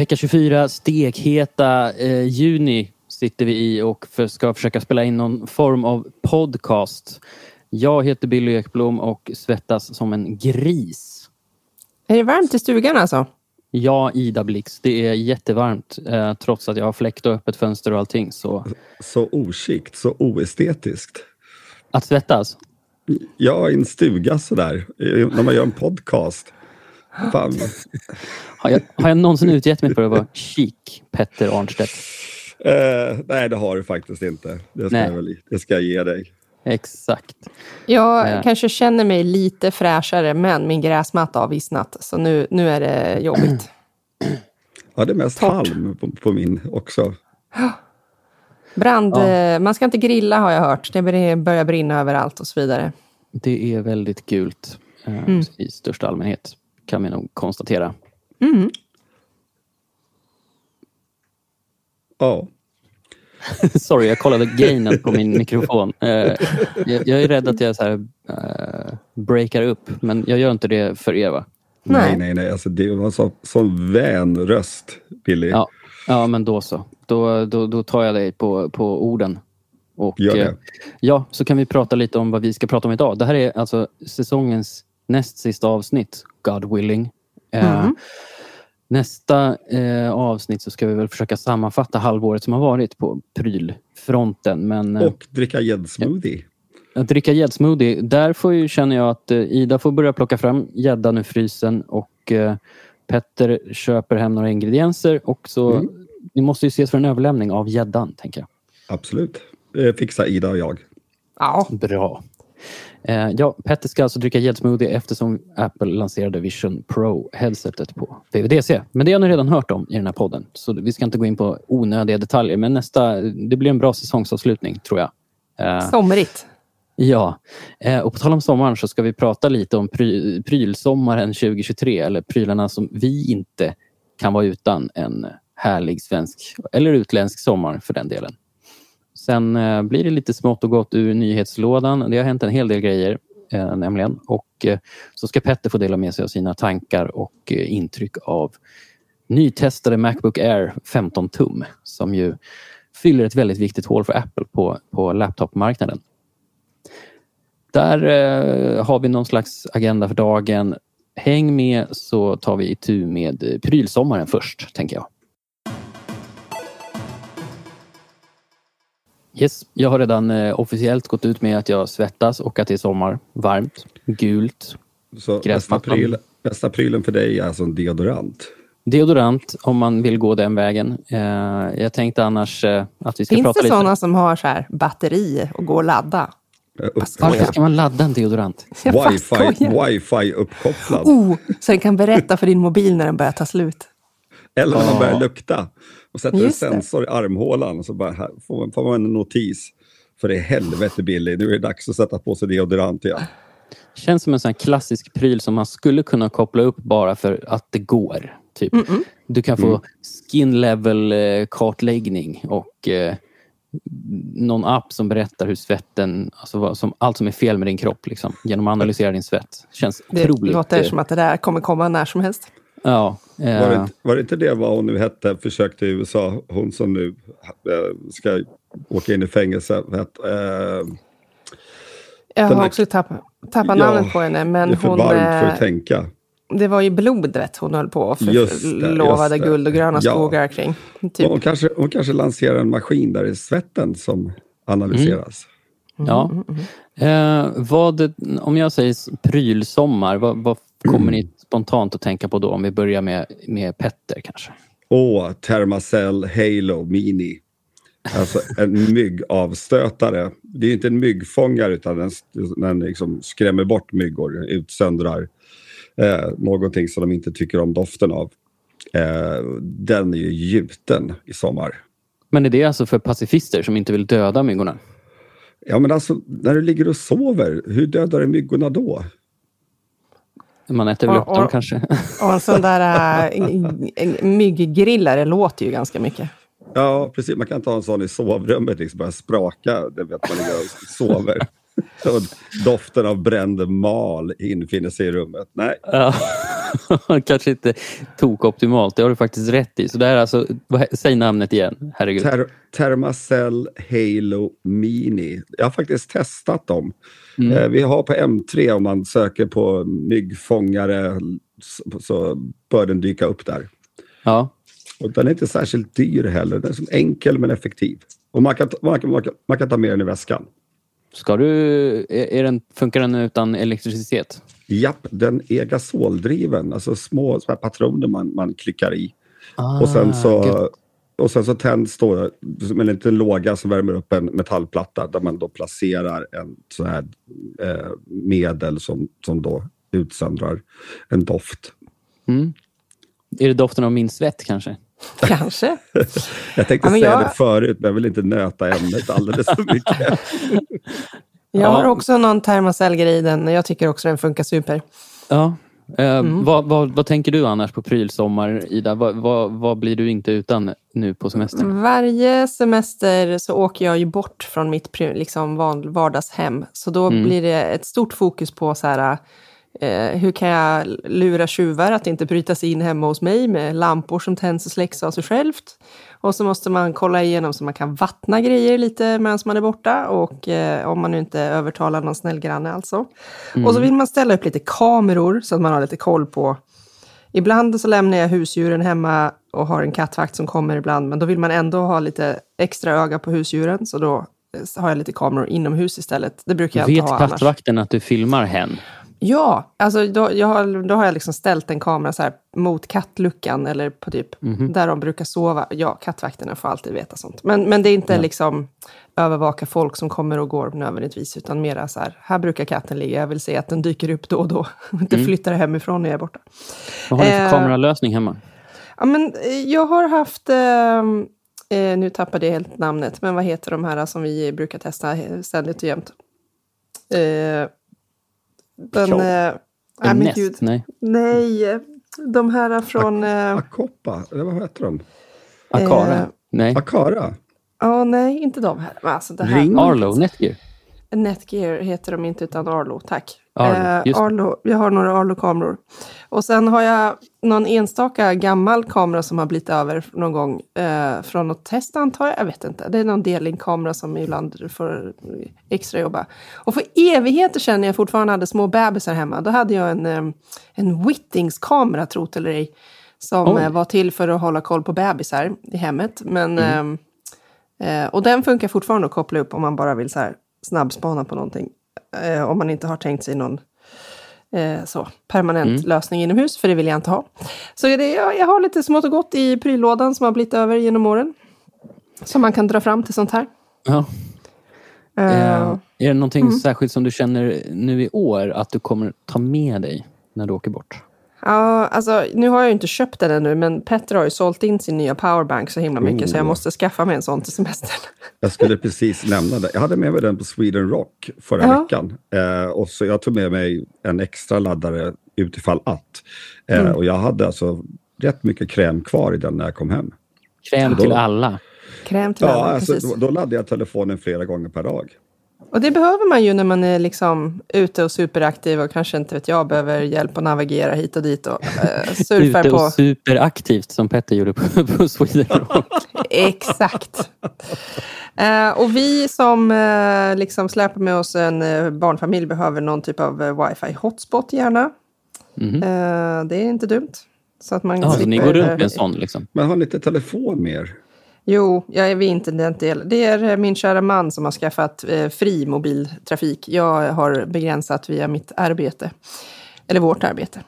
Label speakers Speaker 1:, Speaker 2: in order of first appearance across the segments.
Speaker 1: Vecka 24, stekheta eh, juni sitter vi i och för, ska försöka spela in någon form av podcast. Jag heter Billy Ekblom och svettas som en gris.
Speaker 2: Är det varmt i stugan alltså?
Speaker 1: Ja, Ida Blix. Det är jättevarmt eh, trots att jag har fläkt och öppet fönster och allting. Så...
Speaker 3: Så oskikt, så oestetiskt.
Speaker 1: Att svettas?
Speaker 3: Ja, i en stuga sådär, när man gör en podcast. Fan.
Speaker 1: Har jag, har jag någonsin utgett mig för att vara chic, Petter Arnstedt?
Speaker 3: Eh, nej, det har du faktiskt inte. Det ska,
Speaker 1: Nej.
Speaker 3: jag, väl, det ska jag ge dig.
Speaker 1: Exakt.
Speaker 2: Jag
Speaker 1: Ja.
Speaker 2: kanske känner mig lite fräschare, men min gräsmatta har vissnat. Så nu, nu är det jobbigt.
Speaker 3: Ja, det är mest
Speaker 2: Torrt.
Speaker 3: halm på, på min också.
Speaker 2: Brand,
Speaker 1: Ja.
Speaker 2: eh, man ska inte grilla har jag hört. Det börjar- börjar brinna överallt och så vidare.
Speaker 1: Det är väldigt gult eh,
Speaker 2: Mm.
Speaker 1: i största allmänhet, kan vi nog konstatera.
Speaker 2: Mm.
Speaker 3: Ja.
Speaker 1: Sorry, jag kollade gainen på min mikrofon. Eh, jag, jag är rädd att jag så här, eh, breakar upp, men jag gör inte det för er va?
Speaker 3: Nej,
Speaker 2: Nej.
Speaker 3: nej, nej. Alltså, det var så, sån vän röst, Billy.
Speaker 1: Ja, ja men då så. Då, då, då tar jag dig på, på orden. Och,
Speaker 3: Gör det.
Speaker 1: eh, Ja, så kan vi prata lite om vad vi ska prata om idag. Det här är alltså säsongens näst sista avsnitt, God willing. Eh,
Speaker 2: Mm.
Speaker 1: Nästa eh, avsnitt så ska vi väl försöka sammanfatta halvåret som har varit på prylfronten. Men eh,
Speaker 3: Och dricka gäddsmoothie.
Speaker 1: att dricka gäddsmoothie, där får ju, känner jag att eh, Ida får börja plocka fram gäddan ur frysen och eh, Petter köper hem några ingredienser och så
Speaker 3: Mm.
Speaker 1: vi måste ju ses för en överlämning av gäddan, tänker jag.
Speaker 3: Absolut. Eh, fixa Ida och jag.
Speaker 2: Ja,
Speaker 1: Bra. Eh, ja, Petter ska alltså dricka gäddsmoothie eftersom Apple lanserade Vision Pro-headsetet på VVDC. Men det har ni redan hört om i den här podden, så vi ska inte gå in på onödiga detaljer. Men nästa, det blir en bra säsongsavslutning, tror jag. Eh,
Speaker 2: somrigt.
Speaker 1: Ja, eh, och på tal om sommaren så ska vi prata lite om pry, prylsommaren 2023, eller prylarna som vi inte kan vara utan en härlig svensk, eller utländsk sommar för den delen. Sen eh, blir det lite smått och gott ur nyhetslådan. Det har hänt en hel del grejer eh, nämligen. Och eh, så ska Petter få dela med sig av sina tankar och eh, intryck av nytestade Macbook Air 15 tum som ju fyller ett väldigt viktigt hål för Apple på, på laptopmarknaden. Där eh, har vi någon slags agenda för dagen. Häng med så tar vi itu med eh, prylsommaren först, tänker jag. Yes, jag har redan eh, officiellt gått ut med att jag svettas och att det är sommar. Varmt, gult.
Speaker 3: Så bästa, pryl, bästa prylen för dig är alltså en deodorant.
Speaker 1: Deodorant om man vill gå den vägen. Eh, jag tänkte annars eh, att vi ska
Speaker 2: Finns
Speaker 1: prata
Speaker 2: det
Speaker 1: lite...
Speaker 2: sådana som har så här batteri och går och ladda?
Speaker 1: Varför ska man ladda en deodorant?
Speaker 3: Wifi, wifi uppkopplad.
Speaker 2: Oh, så den kan berätta för din mobil när den börjar ta slut.
Speaker 3: Eller när
Speaker 1: Ja.
Speaker 3: börjar lukta. Och sätter en
Speaker 2: Just det.
Speaker 3: sensor i armhålan och så bara, här får, man, får man en notis. För i helvete Billy, nu är det dags att sätta på sig deodorant igen.
Speaker 1: Känns som en sån här klassisk pryl som man skulle kunna koppla upp bara för att det går. Typ.
Speaker 2: Mm-mm.
Speaker 1: Du kan få skin level eh, kartläggning och eh, någon app som berättar hur svetten, alltså vad, som, allt som är fel med din kropp liksom, genom att analysera din svett. Känns
Speaker 2: Det
Speaker 1: otroligt.
Speaker 2: låter
Speaker 1: eh,
Speaker 2: som att det där kommer komma när som helst.
Speaker 1: Ja, eh,
Speaker 3: Var det, inte- var det inte det vad hon nu hette, försökte i USA, hon som nu eh, ska åka in i fängelse. Vet, eh,
Speaker 2: Jag har
Speaker 3: här-
Speaker 2: också tappat,
Speaker 3: Ja,
Speaker 2: namnet på henne,
Speaker 3: det
Speaker 2: men
Speaker 3: är för
Speaker 2: hon...
Speaker 3: varmt för
Speaker 2: eh,
Speaker 3: att tänka.
Speaker 2: Det var ju blodet hon höll på
Speaker 3: det,
Speaker 2: lovade
Speaker 3: det.
Speaker 2: guld och gröna
Speaker 3: Ja.
Speaker 2: skogar kring. Typ.
Speaker 3: Hon, kanske, hon kanske lanserar en maskin där det är svetten som analyseras.
Speaker 1: ja.
Speaker 2: Mm,
Speaker 1: Eh, vad, om jag säger prylsommar, vad, vad kommer ni spontant att tänka på då? Om vi börjar med, med Petter kanske.
Speaker 3: Åh, Thermacell Halo Mini. Alltså en myggavstötare. Det är inte en myggfångare utan den, den liksom skrämmer bort myggor, utsöndrar eh, någonting som de inte tycker om doften av. Eh, den är ju gjuten i sommar.
Speaker 1: Men är det alltså för pacifister som inte vill döda myggorna?
Speaker 3: Ja men alltså när du ligger och sover, hur dödar du myggorna då?
Speaker 1: Man äter väl upp dem kanske?
Speaker 2: Och en sån där äh, mygggrillare låter ju ganska mycket.
Speaker 3: Ja precis, man kan ta en sån i sovrummet, liksom börja spraka, det vet man ligger och sover. Och doften av bränd mal infinner sig i rummet. Nej,
Speaker 1: Ja. Kanske inte tok optimalt. Det har du faktiskt rätt i. Så det är alltså, säg namnet igen. Herregud.
Speaker 3: Ter Thermacell Halo Mini. Jag har faktiskt testat dem.
Speaker 1: Mm.
Speaker 3: Eh, vi har på M3 om man söker på myggfångare så, så bör den dyka upp där.
Speaker 1: Ja.
Speaker 3: Och den är inte särskilt dyr heller. Den är som enkel men effektiv. Och man kan, man kan, man kan, man kan ta med den i väskan.
Speaker 1: Ska du, är, är den, funkar den utan elektricitet?
Speaker 3: Japp, den är gasoldriven. Alltså små så här patroner man, man klickar i.
Speaker 1: Ah,
Speaker 3: Och sen så,
Speaker 1: gud.
Speaker 3: och sen så tänds då som en liten låga som värmer upp en metallplatta där man då placerar en så här eh, medel som, som då utsöndrar en doft.
Speaker 1: Mm. Är det doften av min svett kanske?
Speaker 2: Kanske.
Speaker 3: Jag tänkte
Speaker 2: Ja,
Speaker 3: säga
Speaker 2: jag-
Speaker 3: det förut, men jag vill inte nöta ämnet alldeles för mycket.
Speaker 2: Jag
Speaker 1: Ja.
Speaker 2: har också någon Thermacell-grej i den. Jag tycker också den funkar super.
Speaker 1: Ja. Eh,
Speaker 2: Mm.
Speaker 1: vad, vad, vad tänker du annars på prylsommar, Ida? Vad, vad, vad blir du inte utan nu på semestern?
Speaker 2: Varje semester så åker jag ju bort från mitt liksom vardagshem. Så då
Speaker 1: Mm.
Speaker 2: blir det ett stort fokus på så här, eh, hur kan jag lura tjuvar att inte bryta sig in hemma hos mig med lampor som tänds och släcks av sig självt. Och så måste man kolla igenom så man kan vattna grejer lite medan man är borta. Och eh, om man nu inte övertalar någon snäll granne alltså. Och så vill man ställa upp lite kameror så att man har lite koll på Ibland så lämnar jag husdjuren hemma och har en kattvakt som kommer ibland, men då vill man ändå ha lite extra öga på husdjuren, så då eh, har jag lite kameror inomhus istället. Det brukar jag
Speaker 1: Vet
Speaker 2: inte ha annars.
Speaker 1: kattvakten att du filmar hen?
Speaker 2: Ja, alltså då, jag har, då har jag liksom ställt en kamera så här mot kattluckan eller på typ där de brukar sova. Ja, kattvakterna får alltid veta sånt. Men, men det är inte liksom övervaka folk som kommer och går nödvändigtvis, utan mera så här, här brukar katten ligga, jag vill se att den dyker upp då och då. Inte flyttar hemifrån när jag är borta.
Speaker 1: Vad har du för
Speaker 2: Eh,
Speaker 1: kameralösning hemma?
Speaker 2: Ja, men eh, jag har haft, ehm, eh, nu tappade jag helt namnet, men vad heter de här som vi brukar testa ständigt och jämt? Eh, den...
Speaker 1: Show.
Speaker 2: Eh, nej,
Speaker 1: En
Speaker 2: men gud.
Speaker 1: Nej.
Speaker 2: Nej, de här från... eh,
Speaker 3: Akoppa, eller vad heter de?
Speaker 1: Akara?
Speaker 2: Eh,
Speaker 1: nej.
Speaker 3: Akara?
Speaker 2: Ja, nej, inte de här. Alltså det här
Speaker 3: Ring.
Speaker 1: Arlo? Netgear?
Speaker 2: Netgear heter de inte, utan Arlo. Tack.
Speaker 1: Arlo,
Speaker 2: Eh. Arlo, jag har några Arlo-kameror. Och sen har jag någon enstaka gammal kamera som har blivit över någon gång. Eh, från något test antar jag. Jag vet inte. Det är någon delning-kamera som ibland får extra jobba. Och för evigheter sedan när jag fortfarande hade små bebisar hemma. Då hade jag en, eh, en Whittings-kamera, trot eller ej. Som
Speaker 1: Oj.
Speaker 2: eh, var till för att hålla koll på bebisar i hemmet. Men,
Speaker 1: Mm.
Speaker 2: eh, eh, och den funkar fortfarande att koppla upp om man bara vill så här snabbspana på någonting. Eh, om man inte har tänkt sig någon eh, så, permanent
Speaker 1: Mm.
Speaker 2: lösning inomhus, för det vill jag inte ha. Så det, jag, jag har lite smått och gott i pryllådan som har blivit över genom åren. Som man kan dra fram till sånt här.
Speaker 1: Ja.
Speaker 2: Eh,
Speaker 1: är det någonting
Speaker 2: Mm.
Speaker 1: särskilt som du känner nu i år att du kommer ta med dig när du åker bort?
Speaker 2: Ja, alltså nu har jag ju inte köpt den ännu, men Petter har ju sålt in sin nya powerbank så himla mycket, så jag måste skaffa mig en sån till semestern.
Speaker 3: Jag skulle precis nämna det. Jag hade med mig den på Sweden Rock förra
Speaker 2: Ja.
Speaker 3: veckan. Eh, och så jag tog med mig en extra laddare utifall att. Eh,
Speaker 2: Mm.
Speaker 3: Och jag hade alltså rätt mycket kräm kvar i den när jag kom hem.
Speaker 1: Kräm
Speaker 3: Då-
Speaker 1: till alla.
Speaker 2: Kräm till
Speaker 3: Ja,
Speaker 2: alla,
Speaker 3: alltså,
Speaker 2: precis.
Speaker 3: då, då laddade jag telefonen flera gånger per dag.
Speaker 2: Och det behöver man ju när man är liksom ute och superaktiv och kanske inte vet jag behöver hjälp att navigera hit och dit och eh, surfar
Speaker 1: Ute
Speaker 2: på.
Speaker 1: och superaktivt som Petter gjorde på, på Sweden Rock.
Speaker 2: Exakt. Eh, och vi som eh, liksom släpar med oss en eh, barnfamilj behöver någon typ av eh, wifi hotspot gärna. Eh, det är inte dumt. Så att man
Speaker 1: Ja, så
Speaker 2: slipper,
Speaker 1: ni går runt med en sån liksom?
Speaker 3: Men har ni inte telefon med er?
Speaker 2: Jo, jag är vid internetdel. Det är eh, min kära man som har skaffat eh, fri mobiltrafik. Jag har begränsat via mitt arbete. Eller vårt arbete.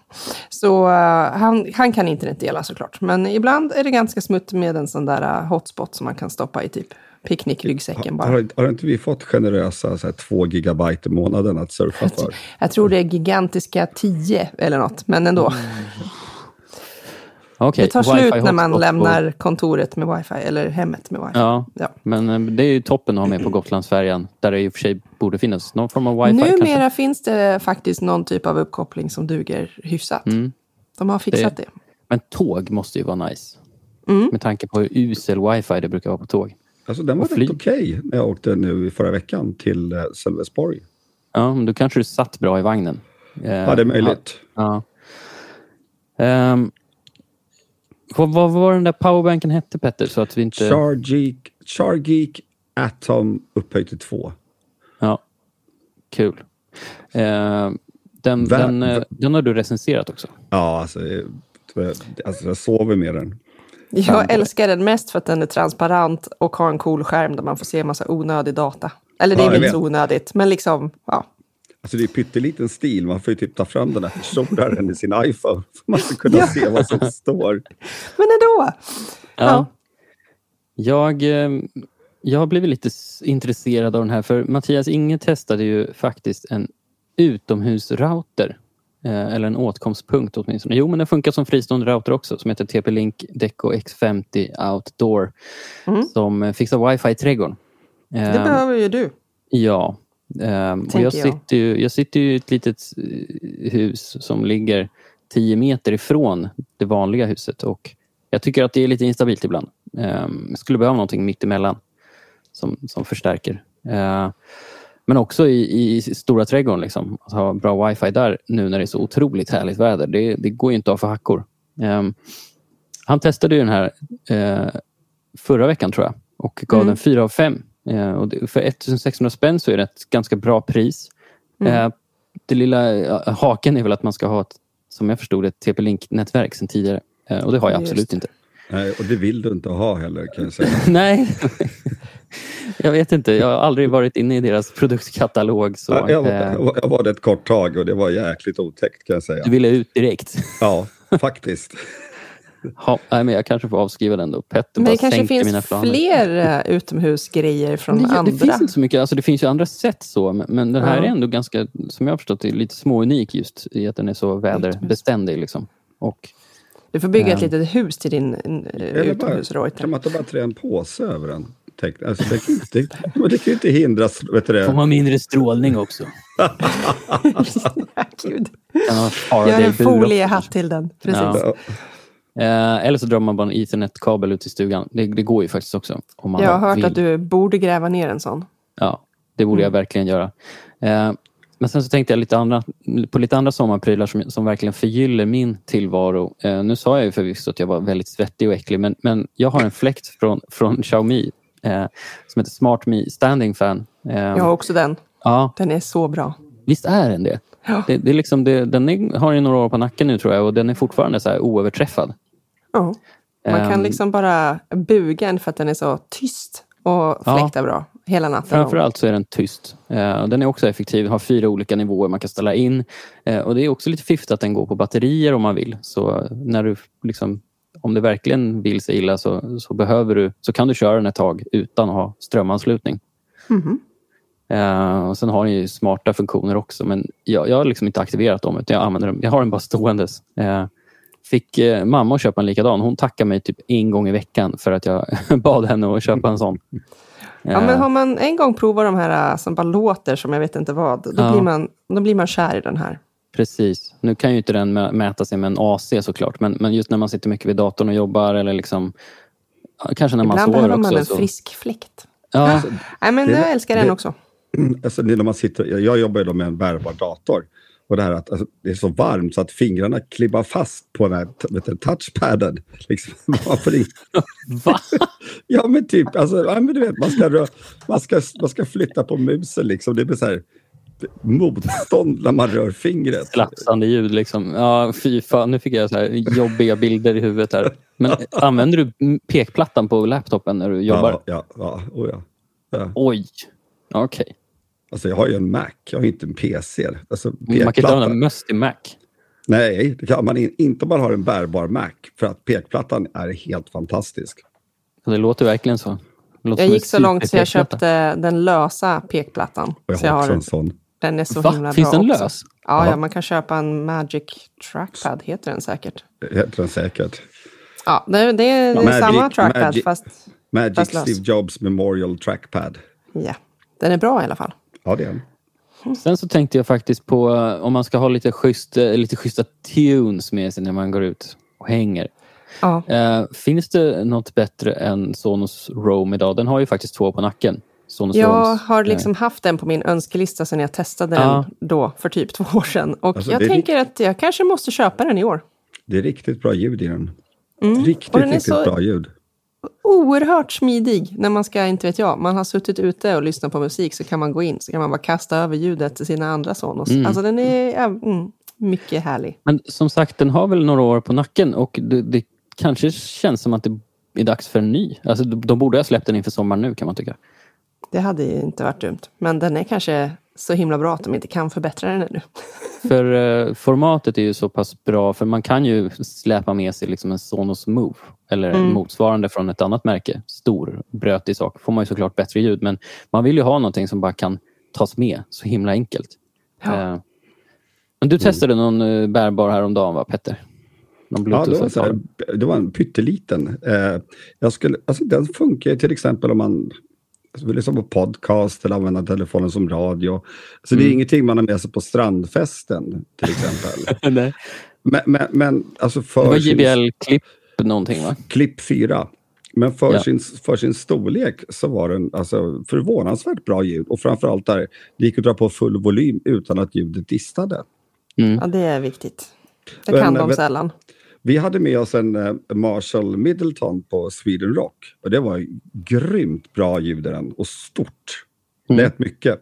Speaker 2: Så eh, han, han kan internetdela såklart. Men ibland är det ganska smutt med en sån där eh, hotspot som man kan stoppa i typ picknickryggsäcken bara.
Speaker 3: Har, har inte vi fått generösa så här, två gigabyte i månaden att surfa för?
Speaker 2: Jag tror det är gigantiska 10 eller något, men ändå.
Speaker 1: Okej,
Speaker 2: det tar slut när man lämnar kontoret med wifi, eller hemmet med wifi.
Speaker 1: Ja,
Speaker 2: Ja.
Speaker 1: men eh, det är ju toppen att ha med på Gotlandsfärjan. Där det i och för sig borde finnas någon form av wifi
Speaker 2: Numera
Speaker 1: kanske.
Speaker 2: finns det faktiskt någon typ av uppkoppling som duger hyfsat.
Speaker 1: Mm.
Speaker 2: De har fixat det.
Speaker 1: Men tåg måste ju vara nice.
Speaker 2: Mm.
Speaker 1: Med tanke på hur usel wifi det brukar vara på tåg.
Speaker 3: Alltså, den var rätt okej när jag åkte nu i förra veckan till eh, Sölvesborg.
Speaker 1: Ja, men då kanske du satt bra i vagnen.
Speaker 3: Ja, det är möjligt.
Speaker 1: Ja. Ehm, vad, vad var den där powerbanken hette Petter? Så att vi inte...
Speaker 3: Chargeek, Chargeek Atom upphöjt till två.
Speaker 1: Ja, kul. Ehm, den,
Speaker 3: Vä-
Speaker 1: den, eh, den har du recenserat också.
Speaker 3: Ja, alltså, eh, alltså jag sover med den.
Speaker 2: Jag älskar den mest för att den är transparent och har en cool skärm där man får se en massa onödig data. Eller det är
Speaker 3: Ja, jag
Speaker 2: väl inte så onödigt, men liksom, ja.
Speaker 3: Alltså det är pytteliten stil, man får ju typ ta fram den här förstoraren i sin iPhone. För man ska kunna
Speaker 2: Ja.
Speaker 3: se vad som står.
Speaker 2: Men ändå! Ja.
Speaker 1: Jag, eh, jag har blivit lite intresserad av den här för Mattias Inge testade ju faktiskt en utomhusrouter. Eh, eller en åtkomstpunkt åtminstone. Jo, men den funkar som fristående router också som heter TP-Link Deco X50 Outdoor.
Speaker 2: Mm.
Speaker 1: Som fixar wifi i trädgården.
Speaker 2: Det
Speaker 1: Eh,
Speaker 2: behöver ju du.
Speaker 1: Ja. Ehm, och jag, sitter ju, jag sitter ju i ett litet eh, hus som ligger 10 meter ifrån det vanliga huset och jag tycker att det är lite instabilt ibland. Um, jag skulle behöva någonting mitt emellan som, som förstärker. Eh, men också i, i stora trädgården, liksom, att ha bra wifi där nu när det är så otroligt härligt väder. Det, det går ju inte av för hackor. Ehm, han testade ju den här eh, förra veckan tror jag och gav
Speaker 2: Mm.
Speaker 1: den 4 av 5. Eh, och det, för 1600 spänn så är det ett ganska bra pris.
Speaker 2: Mm.
Speaker 1: Eh, det lilla eh, haken är väl att man ska ha ett, som jag förstod det, ett TP-Link-nätverk sedan tidigare. Och det har jag
Speaker 2: Just
Speaker 1: absolut inte.
Speaker 3: Nej, och det vill du inte ha heller kan jag säga.
Speaker 1: Nej, jag vet inte. Jag har aldrig varit inne i deras produktkatalog. Så,
Speaker 3: Ja, jag, var, jag var det ett kort tag och det var jäkligt otäckt kan jag säga.
Speaker 1: du ville ut direkt.
Speaker 3: Ja, faktiskt.
Speaker 1: Ha, nej, men jag kanske får avskriva den då. Petter
Speaker 2: Men
Speaker 1: bara
Speaker 2: det kanske finns fler uh, utomhusgrejer från
Speaker 1: det,
Speaker 2: andra.
Speaker 1: det finns inte så mycket. Alltså det finns ju andra sätt så. Men, men den här
Speaker 2: Ja.
Speaker 1: är ändå ganska, som jag har förstått det, lite småunik just i att den är så väderbeständig. Liksom. Och,
Speaker 2: Du får bygga ett
Speaker 1: Ja.
Speaker 2: litet hus till din uh,
Speaker 3: Eller bara,
Speaker 2: utomhusreuter.
Speaker 3: kan man inte bara trä en påse över den? Alltså, det, kan inte, men det kan ju inte hindras. Vet du
Speaker 1: får
Speaker 3: det?
Speaker 1: man mindre strålning också.
Speaker 2: Gud. Gör en foliehatt till den. Precis.
Speaker 1: Ja.
Speaker 3: Ja,
Speaker 1: Eh, eller så drar man bara en ethernet-kabel ut i stugan. Det, det går ju faktiskt också. Om man
Speaker 2: Jag har hört
Speaker 1: vill.
Speaker 2: att du borde gräva ner en sån.
Speaker 1: Ja, det borde jag
Speaker 2: Mm.
Speaker 1: verkligen göra. Eh, men sen så tänkte jag lite andra, på lite andra sommarprylar som, som verkligen förgyller min tillvaro. Eh, nu sa jag ju förvisso att jag var väldigt svettig och äcklig, men, men jag har en fläkt från, från Xiaomi eh, som heter Smart Me Standing Fan. Eh,
Speaker 2: Jag har också den.
Speaker 1: ja,
Speaker 2: Den är så bra.
Speaker 1: visst är den det?
Speaker 2: Ja.
Speaker 1: det, det, är liksom det den är, har ju några år på nacken nu tror jag och den är fortfarande så oöverträffad.
Speaker 2: Ja. Man kan
Speaker 1: Ehm,
Speaker 2: liksom bara buga den för att den är så tyst och
Speaker 1: Ja.
Speaker 2: fläktar bra hela natten.
Speaker 1: Framförallt så är den tyst. Eh, och den är också effektiv, har fyra olika nivåer man kan ställa in. Eh, och det är också lite fiffigt att den går på batterier om man vill. Så när du liksom, om det verkligen vill sig illa så, så, behöver du, så kan du köra den ett tag utan att ha strömanslutning.
Speaker 2: Mhm.
Speaker 1: Eh, och sen har den ju smarta funktioner också men jag, jag har liksom inte aktiverat dem utan jag använder dem. Jag har den bara ståendes. Eh, fick eh, mamma att köpa en likadan. Hon tackar mig typ en gång i veckan för att jag bad henne att köpa en sån.
Speaker 2: Ja, men har man en gång provat de här äh, som bara låter som jag vet inte vad, då,
Speaker 1: Ja.
Speaker 2: blir, man, då blir man kär i den här.
Speaker 1: Precis. Nu kan ju inte den mä- mäta sig med en AC såklart, men, men just när man sitter mycket vid datorn och jobbar eller liksom kanske när man
Speaker 2: Ibland
Speaker 1: sover
Speaker 2: behöver man
Speaker 1: också.
Speaker 2: en
Speaker 1: så,
Speaker 2: frisk fläkt.
Speaker 1: ja,
Speaker 2: Nej, men
Speaker 3: Det-
Speaker 2: jag älskar den
Speaker 3: det-
Speaker 2: också.
Speaker 3: alltså, det är när man sitter, jag- jobbar ju då med en bärbar dator. Och det här att alltså, det är så varmt så att fingrarna klibbar fast på den här vet du, touchpaden. Liksom, man får in-
Speaker 1: va?
Speaker 3: ja men typ, alltså, ja, men du vet, man ska, rö- man, ska, man ska flytta på musen liksom. Det blir så här motstånd när man rör fingret.
Speaker 1: Slafsande ljud liksom. Ja, fy fan, nu fick jag så här jobbiga bilder i huvudet här. Men använder du pekplattan på laptopen när du jobbar?
Speaker 3: Ja, ja, ja, oh ja. ja.
Speaker 1: Oj, okej.
Speaker 3: Alltså jag har ju en Mac, jag har inte en PC. Alltså,
Speaker 1: Man kan inte använda möss till Mac.
Speaker 3: Nej, det kan man in, inte om man har en bärbar Mac. För att pekplattan är helt fantastisk.
Speaker 1: Det låter verkligen så. Det låter
Speaker 2: Jag gick så långt så jag köpte den lösa pekplattan.
Speaker 3: Och jag
Speaker 2: så jag
Speaker 3: har också
Speaker 2: har,
Speaker 3: en sån.
Speaker 2: den är så
Speaker 1: Va?
Speaker 2: himla
Speaker 1: Finns
Speaker 2: bra
Speaker 1: den lös?
Speaker 2: Ja,
Speaker 3: Ja.
Speaker 2: ja, man kan köpa en Magic Trackpad, heter den säkert.
Speaker 3: Det heter den säkert.
Speaker 2: Ja, det, det, det är
Speaker 3: Magic-
Speaker 2: samma trackpad
Speaker 3: Magic-
Speaker 2: fast
Speaker 3: Magic
Speaker 2: Fast lös.
Speaker 3: Steve Jobs Memorial Trackpad.
Speaker 2: ja, den är bra i alla fall.
Speaker 3: Ja, det är den.
Speaker 1: Sen så tänkte jag faktiskt på eh, om man ska ha lite, schysst, eh, lite schyssta tunes med sig när man går ut och hänger.
Speaker 2: Ja.
Speaker 1: Eh, finns det något bättre än Sonos Roam idag? Den har ju faktiskt två på nacken. Sonos
Speaker 2: Jag
Speaker 1: Roams.
Speaker 2: har liksom haft den på min önskelista sedan jag testade
Speaker 1: Ja.
Speaker 2: den då för typ två år sedan. Och
Speaker 3: Alltså,
Speaker 2: jag tänker att jag kanske måste köpa den i år.
Speaker 3: Det är riktigt bra ljud i den.
Speaker 2: Mm.
Speaker 3: Riktigt,
Speaker 2: den
Speaker 3: riktigt
Speaker 2: så
Speaker 3: bra ljud.
Speaker 2: Oerhört smidig när man ska, inte vet jag, man har suttit ute och lyssnat på musik så kan man gå in så kan man bara kasta över ljudet till sina andra Sonos.
Speaker 1: Mm.
Speaker 2: Alltså den är mm, mycket härlig.
Speaker 1: Men som sagt, den har väl några år på nacken och det, det kanske känns som att det är dags för en ny. Alltså, de, de borde ha släppt den inför sommaren nu kan man tycka.
Speaker 2: Det hade ju inte varit dumt. Men den är kanske så himla bra att de inte kan förbättra den ännu.
Speaker 1: För eh, formatet är ju så pass bra, för man kan ju släpa med sig liksom en Sonos Move eller
Speaker 2: Mm.
Speaker 1: motsvarande från ett annat märke. Stor, brötig sak. får man ju såklart bättre ljud, men man vill ju ha någonting som bara kan tas med så himla enkelt.
Speaker 2: Ja.
Speaker 1: Eh, men du testade någon eh, bärbar häromdagen va, Petter? Någon
Speaker 3: Ja, det var, så här, det var en pytteliten. Eh, jag skulle, alltså den funkar till exempel om man lyssna på podcast eller använda telefonen som radio. Så det är
Speaker 1: Mm.
Speaker 3: ingenting man har med sig på strandfesten till exempel.
Speaker 1: Nej.
Speaker 3: men, men, men alltså
Speaker 1: Det
Speaker 3: för
Speaker 1: var
Speaker 3: sin
Speaker 1: JBL-klipp någonting va?
Speaker 3: klipp 4. Men för,
Speaker 1: Ja.
Speaker 3: sin, för sin storlek så var den alltså förvånansvärt bra ljud. Och framförallt där, det gick att dra på full volym utan att ljudet distade.
Speaker 1: Mm.
Speaker 2: Ja, det är viktigt. Det
Speaker 3: Men,
Speaker 2: kan de
Speaker 3: vet-
Speaker 2: sällan.
Speaker 3: Vi hade med oss en eh, Marshall Middleton på Sweden Rock. Och det var grymt bra ljud i den och stort.
Speaker 1: Mm.
Speaker 3: Lät mycket.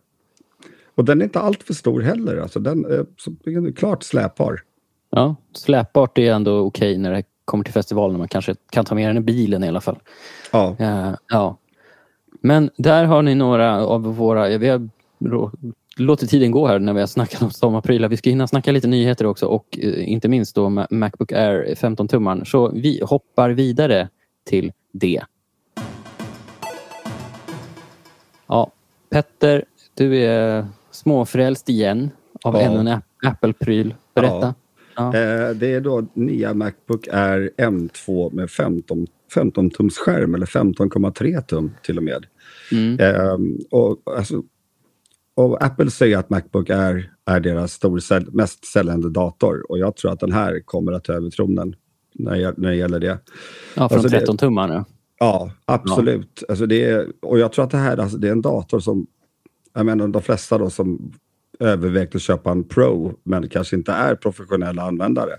Speaker 3: Och den är inte allt för stor heller. Alltså den är, så, den är klart släpbar.
Speaker 1: Ja, släpbart är ändå okej när det kommer till festivalen. Man kanske kan ta med den i bilen i alla fall.
Speaker 3: Ja,
Speaker 1: Ja, ja. Men där har ni några av våra... Vi har rå- låtit tiden gå här när vi har snackat om sommarprylar. Vi ska hinna snacka lite nyheter också och eh, inte minst då Ma- Macbook Air 15-tummaren. Så vi hoppar vidare till det. Ja, Petter, du är småfrälst igen av
Speaker 3: Ja.
Speaker 1: ännu en App- Apple-pryl. Berätta. Ja.
Speaker 3: eh, det är då nya Macbook Air M2 med 15, 15 tums skärm eller 15,3 tum till och med.
Speaker 1: Mm.
Speaker 3: Ehm, och, alltså, och Apple säger att Macbook Air är deras stor, mest säljande dator och jag tror att den här kommer att ta över tronen när, det- när det gäller det.
Speaker 1: Ja, från
Speaker 3: alltså det-
Speaker 1: 13 tummar nu.
Speaker 3: Ja, absolut. Alltså det är, och jag tror att det här alltså det är en dator som, jag menar de flesta då som övervägt att köpa en Pro men kanske inte är professionella användare.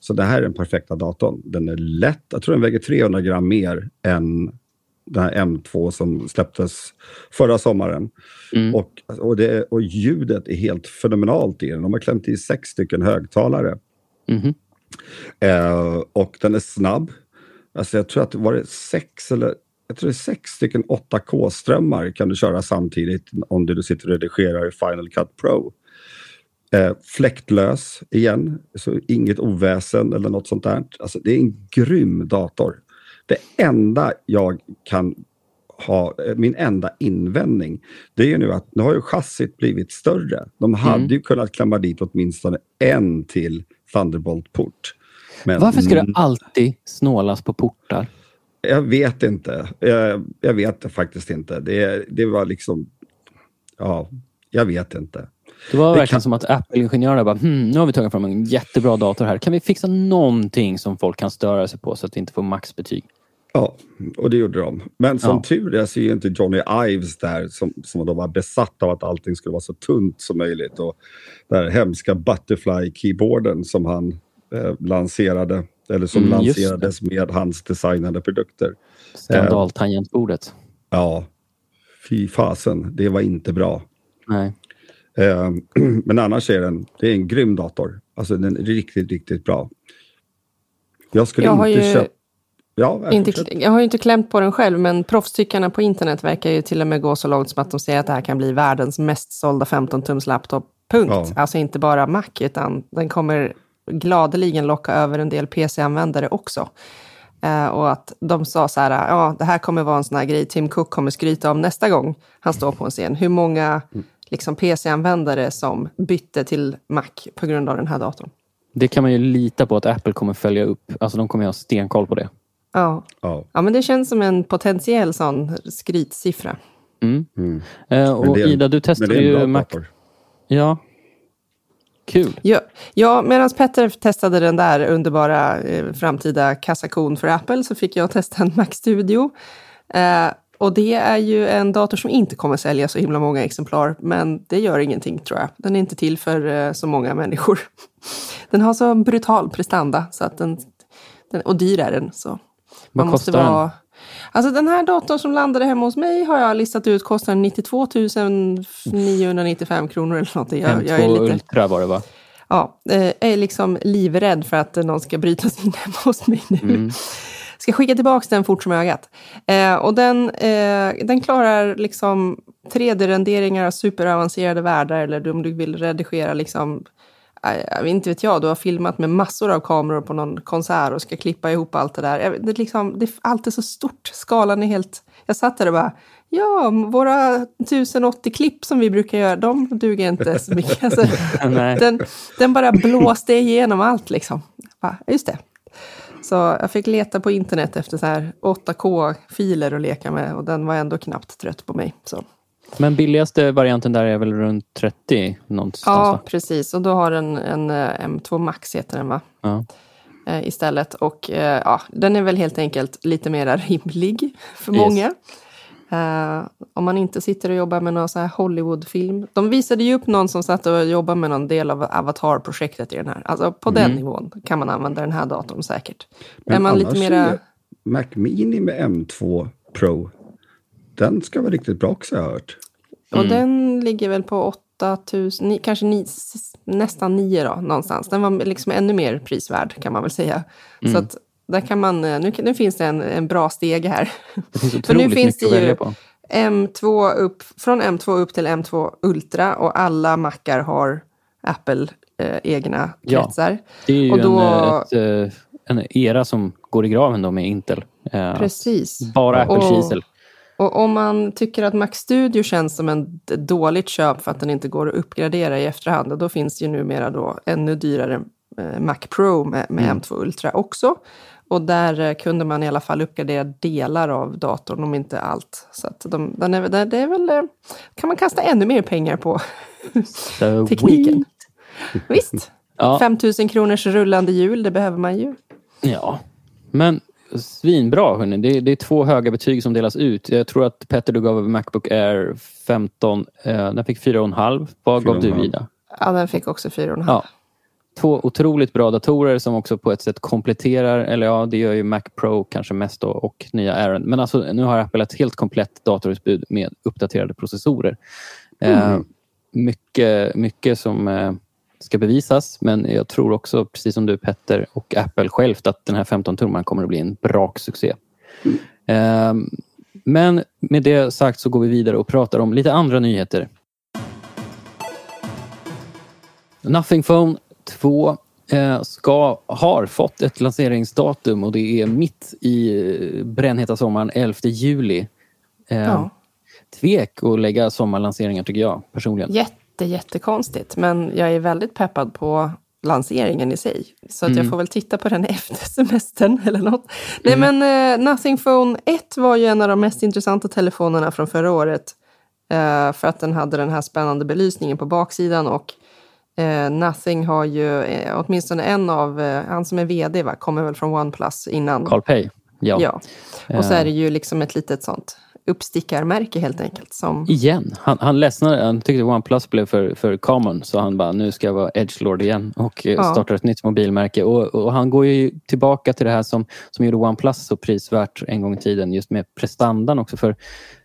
Speaker 3: Så det här är den perfekta datorn. Den är lätt, jag tror den väger 300 gram mer än den här M2 som släpptes förra sommaren.
Speaker 1: Mm.
Speaker 3: Och, och, det, och ljudet är helt fenomenalt i den. De har klämt i sex stycken högtalare.
Speaker 1: Mhm.
Speaker 3: Eh, och den är snabb. Alltså jag tror att det var det sex eller jag tror det är sex stycken 8K-strömmar kan du köra samtidigt om du sitter och redigerar i Final Cut Pro. Eh, fläktlös igen, så inget oväsen eller något sånt där. Alltså det är en grym dator. Det enda jag kan ha, eh, min enda invändning, det är ju nu att nu har ju chassit blivit större. De hade
Speaker 1: Mm.
Speaker 3: ju kunnat klämma dit åtminstone en till Thunderbolt-port. Men
Speaker 1: Varför ska
Speaker 3: mm,
Speaker 1: det alltid snålas på portar?
Speaker 3: jag vet inte. Jag, jag vet faktiskt inte. Det, det var liksom... Ja, jag vet inte.
Speaker 1: Det var
Speaker 3: Det
Speaker 1: verkligen
Speaker 3: kan-
Speaker 1: som att Apple-ingenjörerna bara, hmm, nu har vi tagit fram en jättebra dator här. Kan vi fixa någonting som folk kan störa sig på så att vi inte får maxbetyg?
Speaker 3: Ja, och det gjorde de. Men som
Speaker 1: Ja.
Speaker 3: tur är så är ju inte Johnny Ives där som, som då var besatt av att allting skulle vara så tunt som möjligt. Och den här hemska Butterfly-keyboarden som han eh, lanserade, eller som
Speaker 1: Mm,
Speaker 3: lanserades med hans designade produkter.
Speaker 1: Skandaltangentbordet.
Speaker 3: Ja, fy fasen, det var inte bra.
Speaker 1: Nej.
Speaker 3: Eh, men annars är den, det är en grym dator. Alltså den är riktigt, riktigt bra. Jag skulle
Speaker 2: Jag
Speaker 3: inte
Speaker 2: ju
Speaker 3: köpa... Ja, jag
Speaker 2: Inte, jag har ju inte klämt på den själv, men proffstyckarna på internet verkar ju till och med gå så långt som att de säger att det här kan bli världens mest sålda 15-tums laptop. Punkt.
Speaker 3: Ja.
Speaker 2: Alltså inte bara Mac, utan den kommer gladeligen locka över en del PC-användare också. Eh, och att de sa så här, ja, det här kommer vara en sån här grej Tim Cook kommer skryta om nästa gång han står på en scen. Hur många liksom, PC-användare som bytte till Mac på grund av den här datorn.
Speaker 1: Det kan man ju lita på att Apple kommer följa upp. Alltså de kommer ha stenkoll på det.
Speaker 2: Ja.
Speaker 3: Ja.
Speaker 2: ja, men det känns som en potentiell sån skrytsiffra.
Speaker 1: Mm.
Speaker 3: Mm.
Speaker 1: Eh, och
Speaker 3: är-
Speaker 1: Ida, du testade ju Mac. Ja. Kul.
Speaker 2: Ja, ja medan Petter testade den där underbara eh, framtida kassakon för Apple så fick jag testa en Mac Studio. Eh, och det är ju en dator som inte kommer sälja så himla många exemplar, men det gör ingenting tror jag. Den är inte till för eh, så många människor. den har så brutal prestanda så att den, den och dyr är den. Så
Speaker 1: Vad
Speaker 2: måste
Speaker 1: kostar den?
Speaker 2: vara... Alltså den här datorn som landade hemma hos mig har jag listat ut kostar 92 995 kronor eller någonting. Jag, jag är
Speaker 1: M2
Speaker 2: lite,
Speaker 1: Ultra var det va?
Speaker 2: ja, eh, är liksom livrädd för att någon ska bryta sig in hemma hos mig nu.
Speaker 1: Mm.
Speaker 2: Ska skicka tillbaka den fort som ögat. Eh, och den, eh, den klarar liksom 3D-renderingar av superavancerade världar eller om du vill redigera liksom jag inte vet jag, du har filmat med massor av kameror på någon konsert och ska klippa ihop allt det där. Det är liksom, det, allt är så stort, skalan är helt... Jag satt där och bara, ja, våra 1080 klipp som vi brukar göra, de duger inte så mycket. Alltså, den, den bara blåste igenom allt liksom. Bara, just det. Så jag fick leta på internet efter så här 8K-filer att leka med och den var ändå knappt trött på mig. Så.
Speaker 1: Men billigaste varianten där är väl runt 30 någonstans?
Speaker 2: Ja, precis. Och då har den en eh, M2 Max heter den va?
Speaker 1: Ja.
Speaker 2: Eh, istället. Och eh, ja, den är väl helt enkelt lite mer rimlig för
Speaker 1: Yes.
Speaker 2: många. Eh, om man inte sitter och jobbar med någon så här Hollywoodfilm. De visade ju upp någon som satt och jobbade med någon del av Avatar-projektet i den här. Alltså på den
Speaker 1: Mm.
Speaker 2: nivån kan man använda den här datorn säkert.
Speaker 3: Men
Speaker 2: är man lite mera...
Speaker 3: är Mac Mini med M2 Pro, den ska vara riktigt bra också har jag hört.
Speaker 2: Och
Speaker 1: Mm.
Speaker 2: den ligger väl på 8000, ni- kanske ni, nästan 9 då, någonstans. Den var liksom ännu mer prisvärd kan man väl säga.
Speaker 1: Mm.
Speaker 2: Så att där kan man, eh, nu, nu finns det en, en bra steg här. För nu finns det ju-
Speaker 1: välja på.
Speaker 2: M2 upp, från M2 upp till M2 Ultra och alla mackar har Apple eh, egna
Speaker 1: Ja.
Speaker 2: kretsar.
Speaker 1: Det är ju
Speaker 2: Och då-
Speaker 1: en, eh, ett, eh, en era som går i graven då med Intel. Eh,
Speaker 2: Precis.
Speaker 1: Bara Apple
Speaker 2: Och-
Speaker 1: kisel.
Speaker 2: Och om man tycker att Mac Studio känns som en d- dåligt köp för att den inte går att uppgradera i efterhand, då finns det ju numera då ännu dyrare eh, Mac Pro med, med
Speaker 1: Mm.
Speaker 2: M2 Ultra också. Och där eh, kunde man i alla fall uppgradera delar av datorn, om inte allt. Så att de, den är, det det är väl, eh, kan man kasta ännu mer pengar på
Speaker 1: So
Speaker 2: tekniken. Visst,
Speaker 1: Ja.
Speaker 2: 5 000 kronors rullande hjul, det behöver man ju.
Speaker 1: Ja, men svinbra hörni. Det, det är två höga betyg som delas ut. Jag tror att Petter du gav Macbook Air 15. Eh, den fick 4,5. Vad gav du
Speaker 3: 4,5.
Speaker 1: Ida?
Speaker 2: Ja, den fick också 4,5.
Speaker 1: Ja. Två otroligt bra datorer som också på ett sätt kompletterar, eller ja, det gör ju Mac Pro kanske mest då och nya Air. Men alltså nu har Apple ett helt komplett datorutbud med uppdaterade processorer. Eh, mycket, mycket som eh, ska bevisas, men jag tror också, precis som du Petter och Apple självt, att den här 15-tummaren kommer att bli en braksuccé. Eh, men med det sagt så går vi vidare och pratar om lite andra nyheter. Nothing Phone 2 eh, ska, har fått ett lanseringsdatum och det är mitt i eh, brännheta sommaren, 11 juli. Eh,
Speaker 2: Ja.
Speaker 1: Tvek att lägga sommarlanseringar tycker jag personligen.
Speaker 2: Jätte, jättekonstigt. Men jag är väldigt peppad på lanseringen i sig. Så att
Speaker 1: Mm.
Speaker 2: jag får väl titta på den efter semestern eller något. Nej men eh, Nothing Phone 1 var ju en av de mest intressanta telefonerna från förra året. Eh, för att den hade den här spännande belysningen på baksidan och eh, Nothing har ju eh, åtminstone en av, han som är vd va, kommer väl från OnePlus innan.
Speaker 1: Carl Pei. Ja.
Speaker 2: Ja. Och så är det ju liksom ett litet sånt uppstickarmärke helt enkelt. Som,
Speaker 1: Igen. Han, han ledsnade. Han tyckte OnePlus blev för, för common så han bara, nu ska jag vara edgelord igen och eh,
Speaker 2: Ja.
Speaker 1: startar ett nytt mobilmärke. Och, och han går ju tillbaka till det här som, som gjorde OnePlus så prisvärt en gång i tiden, just med prestandan också. För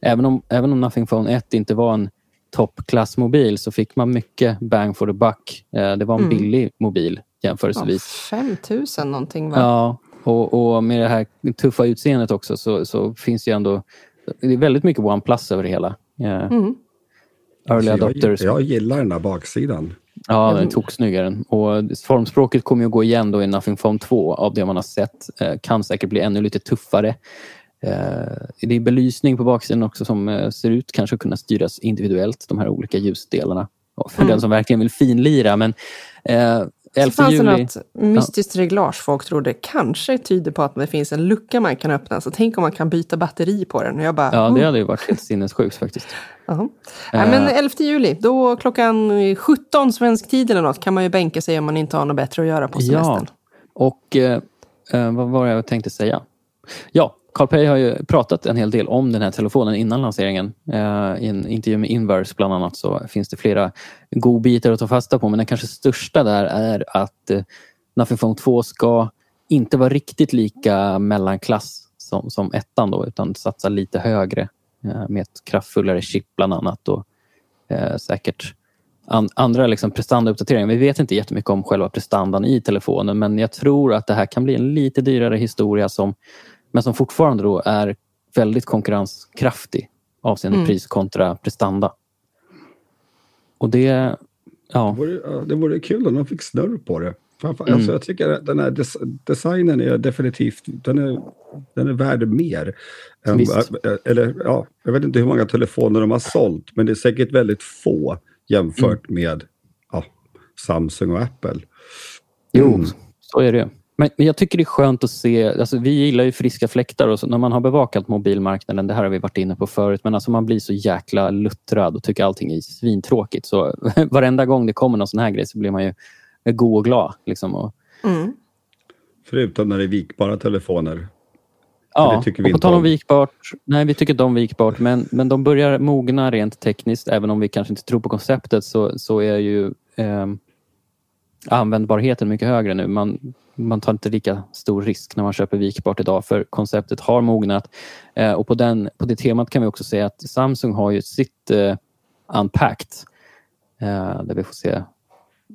Speaker 1: även om, även om Nothing Phone 1 inte var en toppklassmobil så fick man mycket bang for the buck. Eh, det var en
Speaker 2: Mm.
Speaker 1: billig mobil
Speaker 2: ja,
Speaker 1: jämförelsevis.
Speaker 2: 5 000 någonting va?
Speaker 1: Ja, och, och med det här tuffa utseendet också så, så finns det ju ändå... Det är väldigt mycket OnePlus över det hela. Eh,
Speaker 2: Mm.
Speaker 1: Early
Speaker 3: Så
Speaker 1: adopters.
Speaker 3: jag, jag gillar den där baksidan.
Speaker 1: Ja, den är toksnygg den. Och formspråket kommer ju att gå igen då i Nothing Phone 2 av det man har sett. Eh, kan säkert bli ännu lite tuffare. Eh, det är belysning på baksidan också som ser ut kanske kunna styras individuellt, de här olika ljusdelarna. För
Speaker 2: Mm.
Speaker 1: den som verkligen vill finlira. Men eh,
Speaker 2: Så
Speaker 1: 11
Speaker 2: fanns det
Speaker 1: juli...
Speaker 2: något mystiskt reglage folk trodde kanske tyder på att det finns en lucka man kan öppna. Så tänk om man kan byta batteri på den. Och jag bara,
Speaker 1: Ja, det
Speaker 2: mm,
Speaker 1: hade ju varit helt sinnessjukt faktiskt.
Speaker 2: jaha. Nej, men 11 juli, då klockan 17 svensk tid eller något kan man ju bänka sig om man inte har något bättre att göra på semestern.
Speaker 1: Ja, och eh, eh, vad var det jag tänkte säga? Ja, Carl Pei har ju pratat en hel del om den här telefonen innan lanseringen. Eh, I en intervju med Inverse bland annat så finns det flera godbitar att ta fasta på men den kanske största där är att eh, Nothing Phone 2 ska inte vara riktigt lika mellanklass som, som ettan då utan satsa lite högre eh, med ett kraftfullare chip bland annat och eh, säkert an, andra liksom prestandauppdateringar. Vi vet inte jättemycket om själva prestandan i telefonen men jag tror att det här kan bli en lite dyrare historia som, men som fortfarande då är väldigt konkurrenskraftig avseende
Speaker 2: Mm.
Speaker 1: pris kontra prestanda. Och det, ja,
Speaker 3: Det vore, det vore kul om de fick snurr på det. Framför,
Speaker 1: Mm.
Speaker 3: alltså, jag tycker att den här des, designen är definitivt den är, den är värd mer. än-
Speaker 1: Visst.
Speaker 3: eller, ja, jag vet inte hur många telefoner de har sålt, men det är säkert väldigt få jämfört
Speaker 1: Mm.
Speaker 3: med ja, Samsung och Apple.
Speaker 1: Jo,
Speaker 3: Mm.
Speaker 1: så är det ju. Men, men jag tycker det är skönt att se, alltså vi gillar ju friska fläktar och så, när man har bevakat mobilmarknaden, det här har vi varit inne på förut, men alltså man blir så jäkla luttrad och tycker allting är svintråkigt. Så varenda gång det kommer någon sån här grej så blir man ju god och glad. Liksom, och,
Speaker 2: Mm.
Speaker 3: Förutom när det är vikbara telefoner.
Speaker 1: ja,
Speaker 3: det tycker vi
Speaker 1: och på tal om vikbart, nej vi tycker inte om vikbart, men, men de börjar mogna rent tekniskt, även om vi kanske inte tror på konceptet så, så är ju ehm, användbarheten mycket högre nu. Man, man tar inte lika stor risk när man köper vikbart idag för konceptet har mognat. Eh, och på, den, på det temat kan vi också säga att Samsung har ju sitt eh, Unpacked eh, där vi får se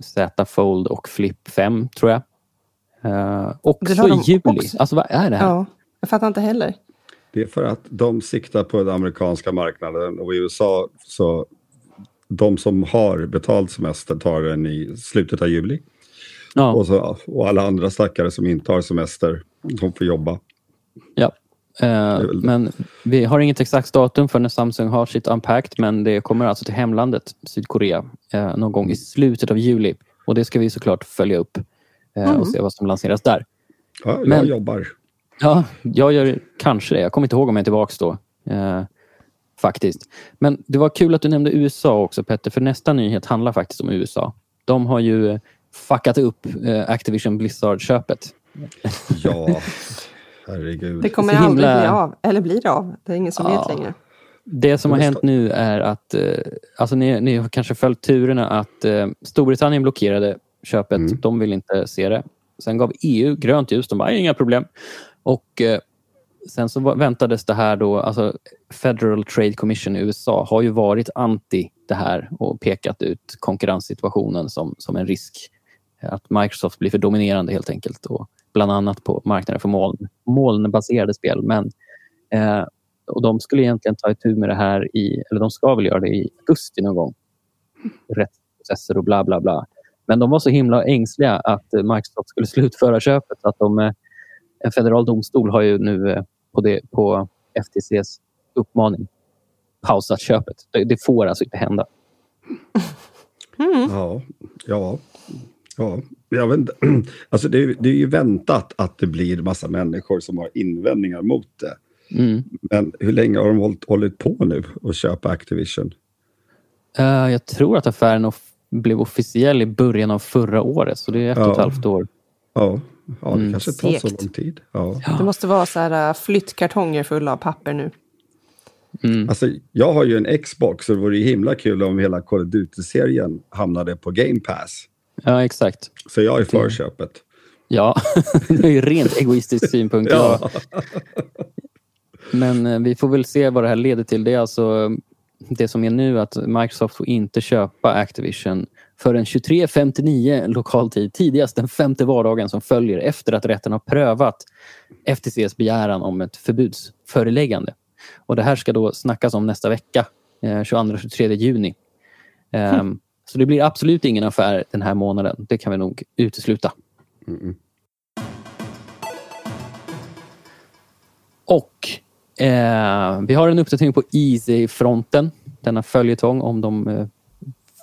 Speaker 1: Z Fold och Flip 5 tror jag. Eh,
Speaker 2: Det
Speaker 1: också i juli.
Speaker 2: också.
Speaker 1: Alltså vad är det här?
Speaker 2: Ja, jag fattar inte heller.
Speaker 3: Det är för att de siktar på den amerikanska marknaden och i USA så de som har betald semester tar den i slutet av juli.
Speaker 1: Ja,
Speaker 3: Och, så, och alla andra stackare som inte har semester, de får jobba.
Speaker 1: ja. Eh, men vi har inget exakt datum för när Samsung har sitt Unpacked men det kommer alltså till hemlandet Sydkorea eh, någon gång i slutet av juli. Och det ska vi såklart följa upp eh,
Speaker 2: Mm.
Speaker 1: och se vad som lanseras där.
Speaker 3: Ja, jag
Speaker 1: Men-
Speaker 3: jobbar.
Speaker 1: Ja, jag gör kanske det. Jag kommer inte ihåg om jag är tillbaka då. Eh, faktiskt. Men det var kul att du nämnde USA också Petter, för nästa nyhet handlar faktiskt om USA. De har ju eh, fuckat upp eh, Activision Blizzard-köpet.
Speaker 3: Ja, herregud.
Speaker 2: Det kommer
Speaker 1: himla-
Speaker 2: aldrig bli av. Eller blir det av? Det är ingen som
Speaker 1: Ja.
Speaker 2: vet längre.
Speaker 1: Det som har hänt nu är att, eh, alltså ni, ni har kanske följt turerna att eh, Storbritannien blockerade köpet.
Speaker 3: Mm.
Speaker 1: De vill inte se det. Sen gav EU grönt ljus. De bara, inga problem. Och eh, sen så väntades det här då, alltså Federal Trade Commission i USA har ju varit anti det här och pekat ut konkurrenssituationen som, som en risk. Att Microsoft blir för dominerande helt enkelt. Och bland annat på marknaden för moln, molnbaserade spel. Men eh, och de skulle egentligen ta itu med det här i, eller de ska väl göra det i augusti någon gång. Rättsprocesser och bla bla bla. Men de var så himla ängsliga att eh, Microsoft skulle slutföra köpet att de, eh, en federal domstol har ju nu eh, på, det, på FTCs uppmaning pausat köpet. Det, det får alltså inte hända.
Speaker 2: Mm.
Speaker 3: Ja, ja, ja. Jag vet inte. Alltså det, är, det är ju väntat att det blir massa människor som har invändningar mot det.
Speaker 1: Mm.
Speaker 3: Men hur länge har de hållit, hållit på nu att köpa Activision?
Speaker 1: Eh, jag tror att affären off- blev officiell i början av förra året, så det är ett och ett
Speaker 3: Ja.
Speaker 1: halvt år.
Speaker 3: Ja, ja det
Speaker 1: Mm,
Speaker 3: kanske tar så
Speaker 2: segt.
Speaker 3: lång tid. Ja.
Speaker 2: Det måste vara så här äh, flyttkartonger fulla av papper nu.
Speaker 1: Mm.
Speaker 3: Alltså, jag har ju en Xbox så det vore ju himla kul om hela Call of Duty-serien hamnade på Game Pass.
Speaker 1: Ja, exakt.
Speaker 3: Så jag är för köpet.
Speaker 1: Ja, det är ju rent egoistisk synpunkt.
Speaker 3: Ja.
Speaker 1: Men eh, vi får väl se vad det här leder till. Det är alltså det som är nu att Microsoft får inte köpa Activision förrän 23.59 lokal tid, tidigast den femte vardagen som följer efter att rätten har prövat FTCs begäran om ett förbudsföreläggande. Och det här ska då snackas om nästa vecka, eh, 22-23 juni. Ehm, Så det blir absolut ingen affär den här månaden. Det kan vi nog utesluta.
Speaker 3: Mm.
Speaker 1: Och eh, vi har en uppdatering på Easy-fronten. Denna följetong om de eh,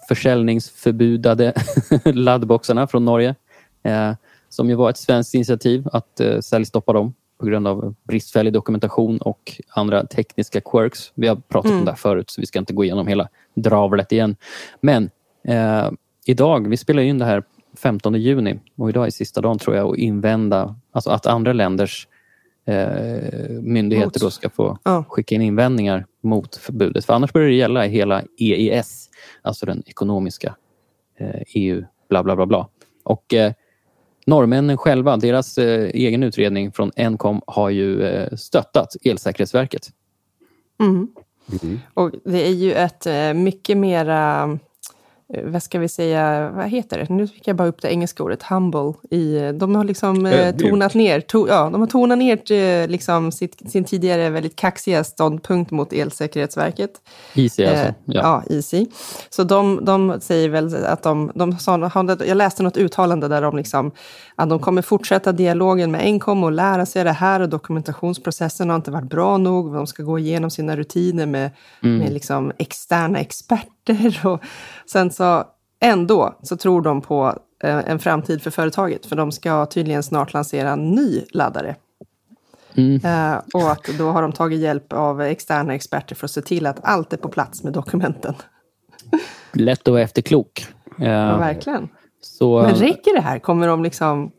Speaker 1: försäljningsförbudade laddboxarna från Norge. Eh, som ju var ett svenskt initiativ att eh, säljstoppa dem på grund av bristfällig dokumentation och andra tekniska quirks. Vi har pratat om
Speaker 2: Mm.
Speaker 1: det här förut så vi ska inte gå igenom hela dravlet igen. Men eh, idag, vi spelar in det här 15 juni och idag är sista dagen tror jag att invända, alltså att andra länders eh, myndigheter då ska få
Speaker 2: Ja.
Speaker 1: skicka in invändningar mot förbudet. För annars börjar det gälla i hela EES, alltså den ekonomiska eh, EU, bla bla bla bla. Och eh, norrmännen själva, deras eh, egen utredning från Encom har ju eh, stöttat Elsäkerhetsverket.
Speaker 2: Mm.
Speaker 3: Mm.
Speaker 2: Och det är ju ett eh, mycket mera, vad ska vi säga, vad heter det? Nu fick jag bara upp det engelska ordet, humble. I, de har liksom eh,
Speaker 3: Ödmjuk.
Speaker 2: tonat ner, to, ja, de har tonat ner eh, liksom sitt, sin tidigare väldigt kaxiga ståndpunkt mot Elsäkerhetsverket.
Speaker 1: Easy alltså.
Speaker 2: Eh,
Speaker 1: Ja.
Speaker 2: ja, Easy. Så de, de säger väl att de, de sa, jag läste något uttalande där de liksom, att de kommer fortsätta dialogen med Encom och lära sig det här och dokumentationsprocessen har inte varit bra nog. De ska gå igenom sina rutiner med,
Speaker 1: Mm.
Speaker 2: med liksom externa experter. Och sen så ändå så tror de på eh, en framtid för företaget, för de ska tydligen snart lansera en ny laddare.
Speaker 1: Mm.
Speaker 2: Eh, och att då har de tagit hjälp av externa experter för att se till att allt är på plats med dokumenten.
Speaker 1: Lätt att vara efterklok. Eh,
Speaker 2: Ja, verkligen.
Speaker 1: så,
Speaker 2: Men räcker det här? Kommer de liksom...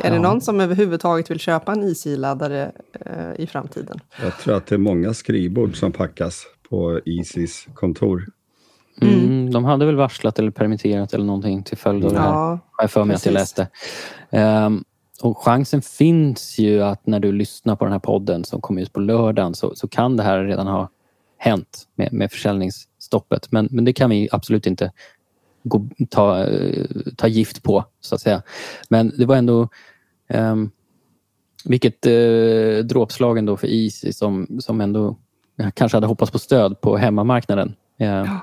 Speaker 2: Är det någon som överhuvudtaget vill köpa en Easy-laddare eh, i framtiden?
Speaker 3: Jag tror att det är många skrivbord som packas på Isis kontor.
Speaker 1: Mm, de hade väl varslat eller permitterat eller någonting till följd av det här.
Speaker 2: Ja,
Speaker 1: har jag för mig att jag läste. Ehm, och chansen finns ju att när du lyssnar på den här podden som kommer ut på lördagen så, så kan det här redan ha hänt med, med försäljningsstoppet. Men, men det kan vi absolut inte gå, ta, eh, ta gift på, så att säga. Men det var ändå... Um, vilket eh, dråpslag ändå för Easy som, som ändå kanske hade hoppats på stöd på hemmamarknaden. Eh,
Speaker 2: Ja.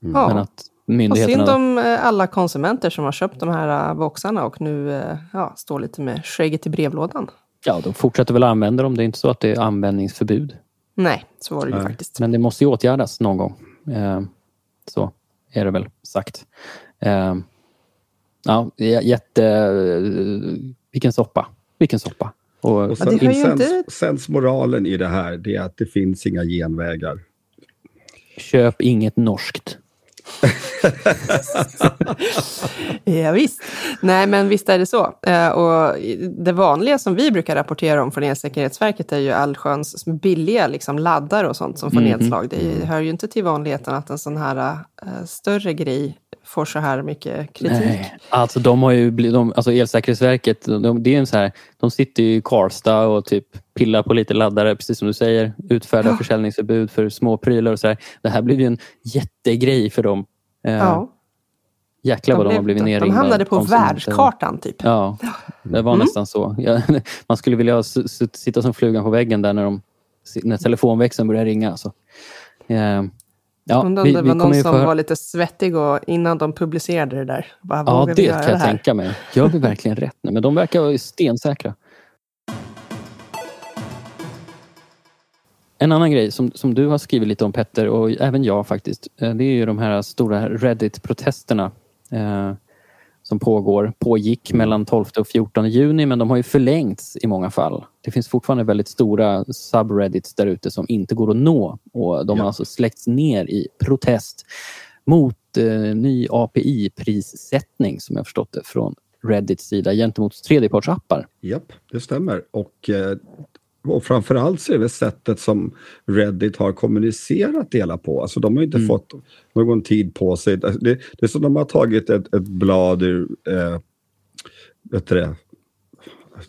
Speaker 1: Men
Speaker 2: Ja.
Speaker 1: att
Speaker 2: Och
Speaker 1: myndigheterna...
Speaker 2: synd om eh, alla konsumenter som har köpt de här uh, boxarna och nu eh, ja, står lite med skägget i brevlådan.
Speaker 1: Ja, de fortsätter väl använda dem. Det är inte så att det är användningsförbud.
Speaker 2: Nej, så var det ju
Speaker 3: Nej.
Speaker 2: faktiskt.
Speaker 1: Men det måste ju åtgärdas någon gång. Eh, så är det väl sagt. Eh, ja, jätte... eh, Vilken soppa. Vilken soppa. Och,
Speaker 3: Och
Speaker 2: Ja,
Speaker 3: sen,
Speaker 2: ju
Speaker 3: sens,
Speaker 2: inte-
Speaker 3: sensmoralen i det här det är att det finns inga genvägar.
Speaker 1: köp inget norskt.
Speaker 2: Ja, visst. Nej, men visst är det så. Eh, och det vanliga som vi brukar rapportera om från Elsäkerhetsverket är ju allsköns billiga liksom, laddare och sånt som får
Speaker 1: Mhm.
Speaker 2: nedslag. Det hör ju inte till vanligheten att en sån här eh, större grej får så här mycket kritik.
Speaker 1: Nej, alltså de har ju blivit, de, alltså Elsäkerhetsverket, de, det är en så här, de sitter ju i Karlstad och typ pillar på lite laddare, precis som du säger, utfärdar
Speaker 2: Ja.
Speaker 1: försäljningsförbud för små prylar och så här. Det här blev ju en jättegrej för dem. Eh,
Speaker 2: Ja,
Speaker 1: Jäklar vad de,
Speaker 2: blev-
Speaker 1: har blivit
Speaker 2: de
Speaker 1: nerringda.
Speaker 2: hamnade på världskartan typ.
Speaker 1: Ja, det var
Speaker 2: Mm.
Speaker 1: nästan så. Ja, man skulle vilja sitta som flugan på väggen där när, de, när telefonväxeln börjar ringa. Alltså. Eh, Ja,
Speaker 2: Undrar
Speaker 1: vi,
Speaker 2: om det var någon som
Speaker 1: hö-
Speaker 2: var lite svettig och, innan de publicerade det där. Bara,
Speaker 1: Ja, det kan jag tänka mig. Gör vi verkligen rätt nu? Men de verkar vara stensäkra. En annan grej som, som du har skrivit lite om Petter och även jag faktiskt. eh, Det är ju de här stora Reddit-protesterna eh, som pågår. Pågick mellan 12 och 14 juni men de har ju förlängts i många fall. Det finns fortfarande väldigt stora subreddits där ute som inte går att nå och de har
Speaker 3: Ja.
Speaker 1: alltså släckts ner i protest mot eh, ny API-prissättning som jag förstått det från Reddits sida gentemot tredjepartsappar.
Speaker 3: Japp, det stämmer. Och, eh, och framförallt så är det sättet som Reddit har kommunicerat det hela på. Alltså de har inte
Speaker 1: Mm.
Speaker 3: fått någon tid på sig. Det, det är som de har tagit ett, ett blad ur... Eh, vet du det?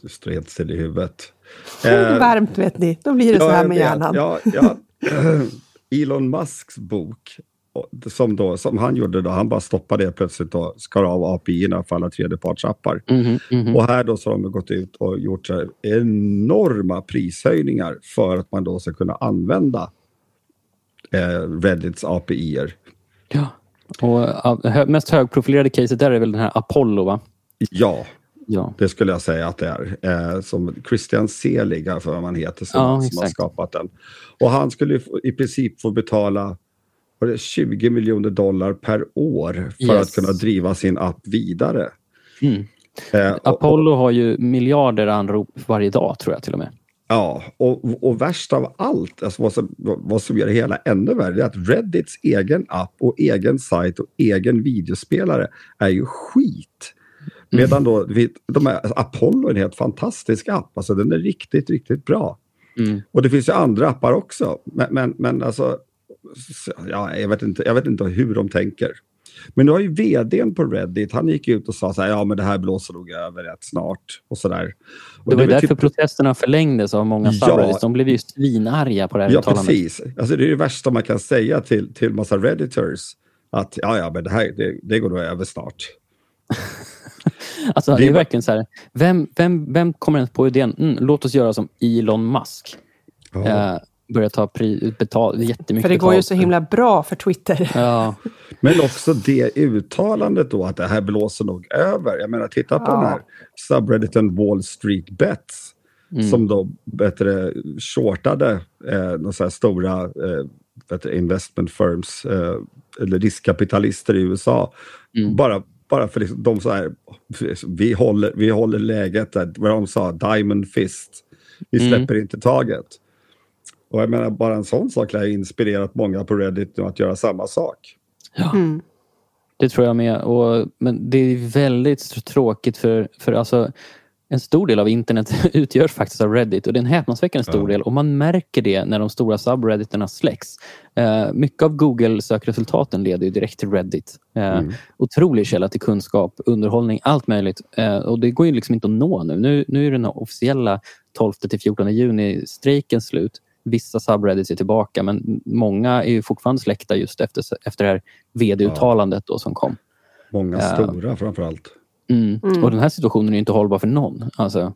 Speaker 3: Det står helt still i huvudet.
Speaker 2: Det är varmt vet ni, då blir det så här med hjärnan.
Speaker 3: Ja, ja. Elon Musks bok, som, då, som han gjorde då, han bara stoppade det plötsligt och skar av API-erna för alla tredjepartsappar.
Speaker 1: Mhm, mhm.
Speaker 3: Och här då så har de gått ut och gjort enorma prishöjningar för att man då ska kunna använda eh, Reddits API-er.
Speaker 1: Ja. Och mest högprofilerade caset där är väl den här Apollo va?
Speaker 3: Ja,
Speaker 1: Ja.
Speaker 3: det skulle jag säga att det är. Eh, som Christian Selig, för vad man heter, som,
Speaker 1: Ja,
Speaker 3: som har skapat den. Och han skulle i princip få betala var det 20 miljoner dollar per år för
Speaker 1: Yes.
Speaker 3: att kunna driva sin app vidare.
Speaker 1: Mm.
Speaker 3: Eh, och-
Speaker 1: Apollo har ju miljarder anrop varje dag tror jag till och med.
Speaker 3: Ja, och, och värst av allt, alltså vad, som, vad som gör det hela ännu värre, är att Reddits egen app och egen sajt och egen videospelare är ju skit. Medan då, de här, Apollo är en helt fantastisk app. Alltså den är riktigt, riktigt bra.
Speaker 1: Mm.
Speaker 3: Och det finns ju andra appar också. Men, men, men alltså, ja, jag, vet inte, jag vet inte hur de tänker. Men nu har ju vdn på Reddit, han gick ut och sa så här, ja men det här blåser nog över rätt snart. Och så där. Och
Speaker 1: Det var ju därför
Speaker 3: typ-
Speaker 1: protesterna förlängdes av många
Speaker 3: Ja.
Speaker 1: subreddits. De blev ju svinarga på det här
Speaker 3: Ja,
Speaker 1: uttalandet.
Speaker 3: precis. Alltså, det är det värsta man kan säga till, till massa redditors. Att ja, ja, men det här det, det går nog över snart.
Speaker 1: Alltså,
Speaker 3: Det är
Speaker 1: verkligen så här, vem, vem, vem kommer ens på idén, mm, låt oss göra som Elon Musk.
Speaker 3: Ja.
Speaker 1: Eh, börja ta pri, betal, jättemycket
Speaker 2: För det går ju
Speaker 1: betalt.
Speaker 2: så himla bra för Twitter.
Speaker 1: Ja,
Speaker 3: Men också det uttalandet då att det här blåser nog över. Jag menar, titta på
Speaker 2: Ja.
Speaker 3: den här subredditen Wall Street Bets.
Speaker 1: Mm.
Speaker 3: Som då bättre shortade eh, några så här stora eh, bättre investment firms eh, eller riskkapitalister i USA.
Speaker 1: Mm.
Speaker 3: Bara, bara för liksom, de så här, vi håller, vi håller läget, där, vad de sa, diamond fist. Vi
Speaker 1: Mm.
Speaker 3: släpper inte taget. Och jag menar, bara en sån sak har inspirerat många på Reddit nu att göra samma sak.
Speaker 2: Mm.
Speaker 1: det tror jag med. Och, men det är väldigt tråkigt för, för alltså, en stor del av internet utgörs faktiskt av Reddit och det är en häpnadsväckande stor
Speaker 3: Ja.
Speaker 1: del och man märker det när de stora subredditerna släcks. Eh, mycket av Google-sökresultaten leder ju direkt till Reddit. Eh,
Speaker 3: Mm.
Speaker 1: Otrolig källa till kunskap, underhållning, allt möjligt. Eh, och det går ju liksom inte att nå nu. Nu, nu är den officiella 12 till 14 juni strejken slut. Vissa subreddits är tillbaka men många är ju fortfarande släckta just efter, efter det här vd-uttalandet då som kom.
Speaker 3: Många
Speaker 1: Ja.
Speaker 3: stora framförallt.
Speaker 1: Mm.
Speaker 2: Mm.
Speaker 1: Och den här situationen är inte hållbar för någon. Alltså,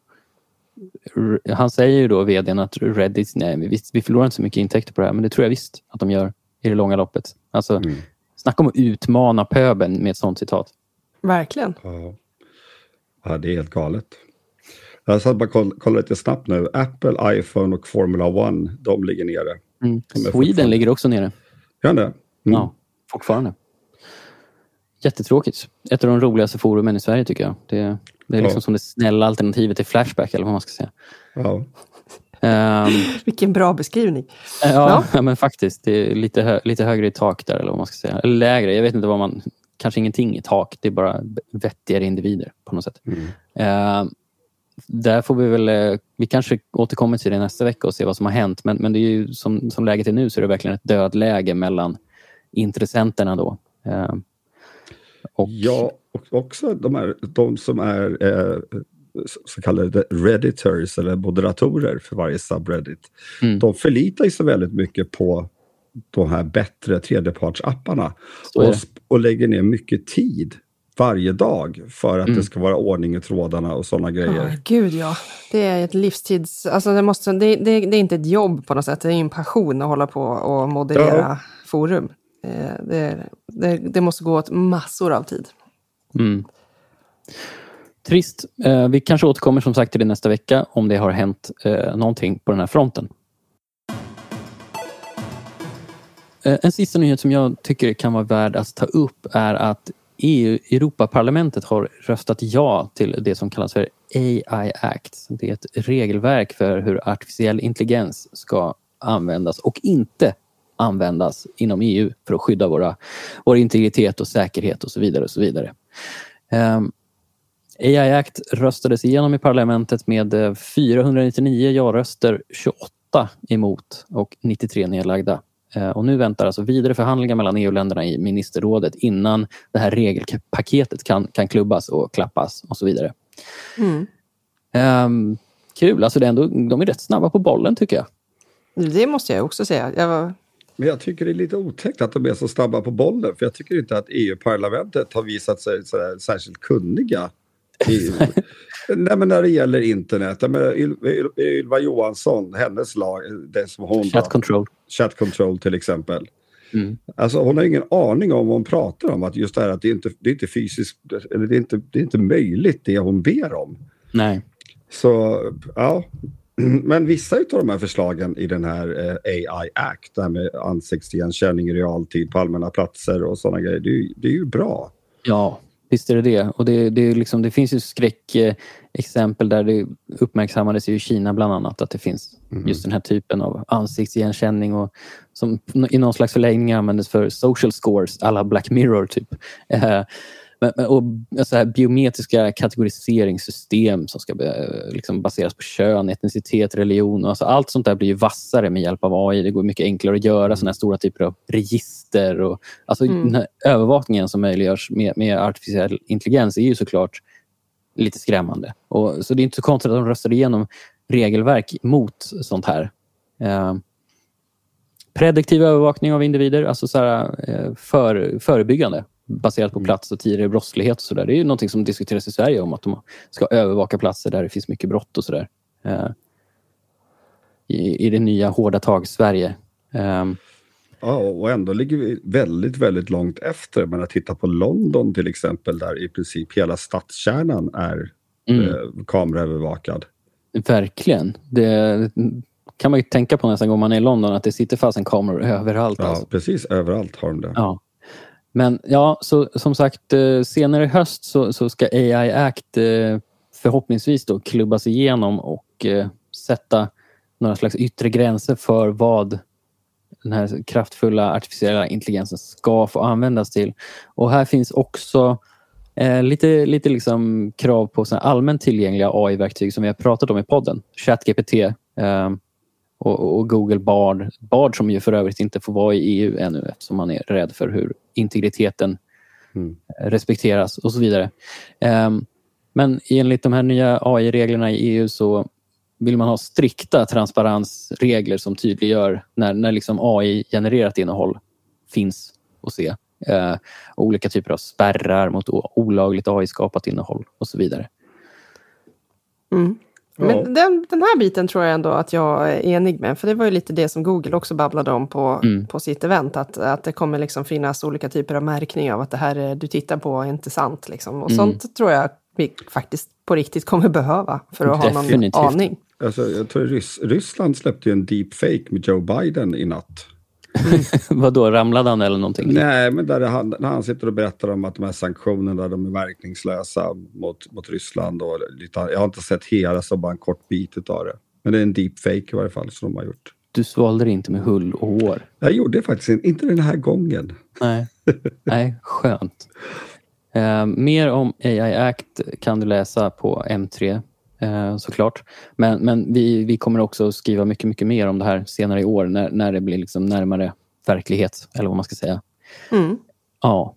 Speaker 1: han säger ju då, vdn, att Reddit, nej, visst, vi förlorar inte så mycket intäkter på det här, men det tror jag visst att de gör i det långa loppet. Alltså,
Speaker 3: Mm.
Speaker 1: Snacka om att utmana pöbeln med ett sånt citat.
Speaker 2: Verkligen.
Speaker 3: Ja. ja, det är helt galet. Jag satt bara och koll, kollade lite snabbt nu. Apple, iPhone och Formula One, de ligger nere.
Speaker 1: Mm. Sweden ligger också nere.
Speaker 3: Gör det? Mm.
Speaker 1: Ja, fortfarande. Jättetråkigt. Ett av de roligaste forumen i Sverige tycker jag. Det, det är liksom
Speaker 3: Ja.
Speaker 1: som det snälla alternativet till Flashback eller vad man ska säga.
Speaker 3: Ja.
Speaker 1: Ehm,
Speaker 2: Vilken bra beskrivning.
Speaker 1: Ja, ja. men faktiskt. Det är lite, hö lite högre i tak där, eller vad man ska säga. Eller lägre. Jag vet inte vad man... Kanske ingenting i tak. Det är bara vettigare individer på något sätt.
Speaker 3: Mm.
Speaker 1: Eh, där får vi väl... Eh, vi kanske återkommer till det nästa vecka och ser vad som har hänt. Men, men det är ju som, som läget är nu så är det verkligen ett dödläge mellan intressenterna då. Eh, och,
Speaker 3: ja, och också de, här, de som är eh, så kallade redditors eller moderatorer för varje subreddit.
Speaker 1: Mm.
Speaker 3: De förlitar sig väldigt mycket på de här bättre tredjepartsapparna och, och lägger ner mycket tid varje dag för att
Speaker 1: Mm.
Speaker 3: det ska vara ordning i trådarna och sådana
Speaker 2: Ja,
Speaker 3: grejer.
Speaker 2: gud ja. Det är ett livstids... Alltså det, måste, det, det, det är inte ett jobb på något sätt. Det är en passion att hålla på och moderera
Speaker 3: Ja.
Speaker 2: forum. Eh, Det, det, det måste gå åt massor av tid.
Speaker 1: Mm. Trist. Eh, vi kanske återkommer som sagt till det nästa vecka om det har hänt eh, någonting på den här fronten. En sista nyhet som jag tycker kan vara värd att ta upp är att EU, Europaparlamentet har röstat ja till det som kallas för AI Act. Det är ett regelverk för hur artificiell intelligens ska användas och inte användas inom EU för att skydda våra, vår integritet och säkerhet och så vidare. och så vidare. Ehm, um, AI Act röstades igenom i parlamentet med eh, 499 ja-röster, 28 emot och 93 nedlagda. Eh, Och nu väntar alltså vidare förhandlingar mellan EU-länderna i ministerrådet innan det här regelpaketet kan, kan klubbas och klappas och så vidare.
Speaker 2: Mm.
Speaker 1: Ehm, kul, alltså det är ändå, de är rätt snabba på bollen tycker jag.
Speaker 2: Det måste jag också säga. Jag var,
Speaker 3: Men jag tycker det är lite otäckt att de är så snabba på bollen. För jag tycker inte att EU-parlamentet har visat sig sådär särskilt kunniga. I, nej, men när det gäller internet. Yl- Ylva Johansson, hennes lag, det som hon
Speaker 1: Chat control.
Speaker 3: chat control till exempel.
Speaker 1: Mm.
Speaker 3: Alltså hon har ingen aning om vad hon pratar om. Att just det här att det är inte det är inte fysiskt, eller det är inte, det är inte möjligt det hon ber om.
Speaker 1: Nej.
Speaker 3: Så ja, men vissa av de här förslagen i den här eh, AI Act, det här med ansiktsigenkänning i realtid på allmänna platser och sådana grejer, det är, det är ju bra.
Speaker 1: Ja, visst är det det. Och det, det, är liksom, det finns ju skräckexempel där det uppmärksammades i Kina bland annat att det finns just den här typen av ansiktsigenkänning och som i någon slags förlängning användes för social scores alla Black Mirror typ. Eh, Men, och så här, biometriska kategoriseringssystem som ska liksom baseras på kön, etnicitet, religion. Alltså allt sånt där blir ju vassare med hjälp av AI. Det går mycket enklare att göra såna här stora typer av register. Och, alltså
Speaker 2: Mm.
Speaker 1: övervakningen som möjliggörs med, med artificiell intelligens är ju såklart lite skrämmande. Och, så det är inte så konstigt att de röstar igenom regelverk mot sånt här. Eh, prediktiv övervakning av individer, alltså så här, eh, för, förebyggande baserat på plats och tidigare brottslighet. och så där. Det är ju någonting som diskuteras i Sverige om att de ska övervaka platser där det finns mycket brott och sådär. Eh, i, I det nya hårda tag-Sverige. Eh,
Speaker 3: Ja, och ändå ligger vi väldigt, väldigt långt efter. Men att titta på London till exempel, där i princip hela stadskärnan är
Speaker 1: mm,
Speaker 3: eh, kameraövervakad.
Speaker 1: Verkligen. Det kan man ju tänka på nästan gång man är i London, att det sitter fast en kamera överallt.
Speaker 3: Ja,
Speaker 1: Alltså.
Speaker 3: precis överallt har de det.
Speaker 1: Ja. Men ja, så, som sagt, eh, senare i höst så, så ska AI Act eh, förhoppningsvis då klubbas igenom och eh, sätta några slags yttre gränser för vad den här kraftfulla artificiella intelligensen ska få användas till. Och här finns också eh, lite, lite liksom krav på allmänt tillgängliga AI-verktyg som vi har pratat om i podden. ChatGPT eh, och, och Google Bard. Bard som ju för övrigt inte får vara i EU ännu eftersom man är rädd för hur integriteten
Speaker 3: Mm.
Speaker 1: respekteras och så vidare. Ehm, men enligt de här nya AI-reglerna i EU så vill man ha strikta transparensregler som tydliggör när, när liksom AI-genererat innehåll finns att se. Eh, och olika typer av spärrar mot olagligt AI-skapat innehåll och så vidare.
Speaker 2: Mm.
Speaker 3: Ja.
Speaker 2: Men den, den här biten tror jag ändå att jag är enig med. För det var ju lite det som Google också babblade om på,
Speaker 1: Mm.
Speaker 2: på sitt event. Att, att det kommer liksom finnas olika typer av märkning av att det här är- du tittar på är inte sant. Liksom. Och
Speaker 1: Mm.
Speaker 2: sånt tror jag vi faktiskt på riktigt kommer behöva för att ha någon
Speaker 1: Definitivt.
Speaker 2: aning.
Speaker 3: Alltså, jag tror Rys Ryssland släppte ju en deepfake med Joe Biden i natt.
Speaker 1: Vad då ramlade han eller någonting?
Speaker 3: Nej, men där han, när han sitter och berättar om att de här sanktionerna de är verkningslösa mot, mot Ryssland. Och lite, jag har inte sett hela, så bara en kort bit av det. Men det är en deepfake i varje fall som de har gjort.
Speaker 1: Du svalde det inte med hull och hår.
Speaker 3: Jag gjorde faktiskt in- inte den här gången.
Speaker 1: Nej, Nej skönt. Eh, mer om AI Act kan du läsa på M3 eh, såklart. Men, men vi, vi kommer också skriva mycket, mycket mer om det här senare i år när, när det blir liksom närmare verklighet, eller vad man ska säga.
Speaker 2: Mm.
Speaker 1: Ja.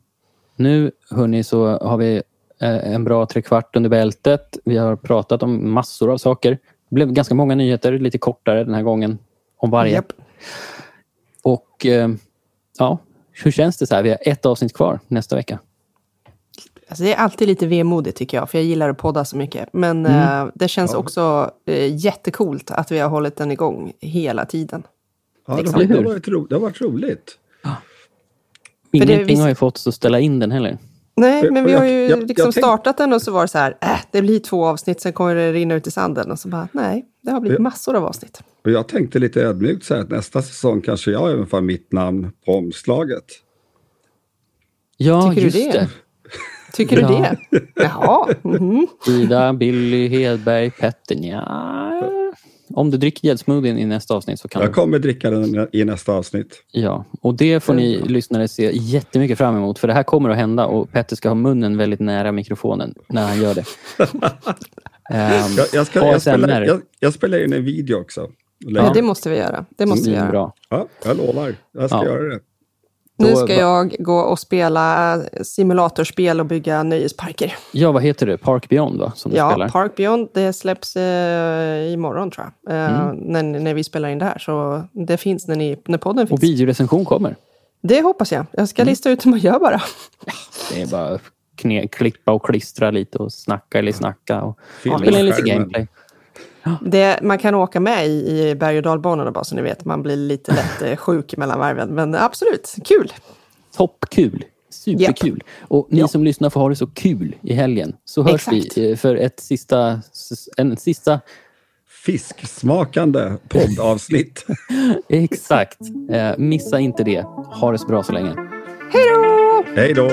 Speaker 1: Nu hörni, så har vi eh, en bra trekvart under bältet. Vi har pratat om massor av saker. Det blev ganska många nyheter, lite kortare den här gången om varje.
Speaker 2: Japp.
Speaker 1: Och eh, ja, hur känns det så här? Vi har ett avsnitt kvar nästa vecka.
Speaker 2: Alltså det är alltid lite vemodigt tycker jag, för jag gillar att podda så mycket. Men
Speaker 1: Mm.
Speaker 2: eh, det känns
Speaker 3: Ja.
Speaker 2: också eh, jättekult att vi har hållit den igång hela tiden.
Speaker 3: Ja, det,
Speaker 2: Liksom.
Speaker 3: har, det, har varit ro, det har varit roligt.
Speaker 2: det
Speaker 1: Ingenting
Speaker 2: visst-
Speaker 1: har ju fått oss att ställa in den heller.
Speaker 2: Nej, men vi
Speaker 3: jag-
Speaker 2: har ju
Speaker 3: jag- jag
Speaker 2: liksom
Speaker 3: tänk-
Speaker 2: startat den och så var det så här, äh, det blir två avsnitt, sen kommer det rinna ut i sanden. Och så bara, nej, det har blivit
Speaker 3: Ja.
Speaker 2: massor av avsnitt.
Speaker 3: Och jag tänkte lite ödmjukt så här att nästa säsong kanske jag även får mitt namn på omslaget.
Speaker 1: Ja,
Speaker 2: Tycker du
Speaker 1: just
Speaker 2: det? Tycker
Speaker 1: Ja.
Speaker 2: du det? Jaha. mhm.
Speaker 1: Ida, Billy, Hedberg, Petter. Ja. Om du dricker gäddsmoothien i nästa avsnitt så kan
Speaker 3: Jag
Speaker 1: du...
Speaker 3: kommer dricka den i nästa avsnitt.
Speaker 1: Ja, och det får ni lyssnare se jättemycket fram emot för det här kommer att hända och Petter ska ha munnen väldigt nära mikrofonen när han gör det. Ehm,
Speaker 3: Jag, jag, ska, jag, spelar, jag, jag spelar in en video också.
Speaker 2: Ja, det måste vi göra. Det måste vi göra.
Speaker 1: Bra.
Speaker 3: Ja, jag lovar. Jag ska
Speaker 1: Ja.
Speaker 3: göra det.
Speaker 2: Nu ska jag gå och spela simulatorspel och bygga nöjesparker.
Speaker 1: Ja, vad heter det? Park Beyond va? Som du
Speaker 2: Ja,
Speaker 1: spelar?
Speaker 2: Park Beyond, det släpps eh, imorgon tror jag. Eh,
Speaker 1: Mm.
Speaker 2: när, när vi spelar in det här. Så det finns när, ni, när podden
Speaker 1: Och
Speaker 2: finns.
Speaker 1: videorecension kommer.
Speaker 2: Det hoppas jag. Jag
Speaker 1: Mm.
Speaker 2: ska lista ut hur man gör bara.
Speaker 1: Det är bara kne, klippa och klistra lite och snacka eller snacka och spela in lite gameplay.
Speaker 2: Det, man kan åka med i, i berg och dalbanorna bara så ni vet. Man blir lite lätt eh, sjuk mellan varven. Men absolut, kul!
Speaker 1: Toppkul! Superkul! Och ni som lyssnar får ha det så kul i helgen. Så hörs
Speaker 2: Exakt.
Speaker 1: vi eh, för ett sista, en sista
Speaker 3: Fisksmakande poddavsnitt.
Speaker 1: Exakt. Eh, missa inte det. Ha det så bra så länge.
Speaker 2: Hej då!
Speaker 3: Hej då!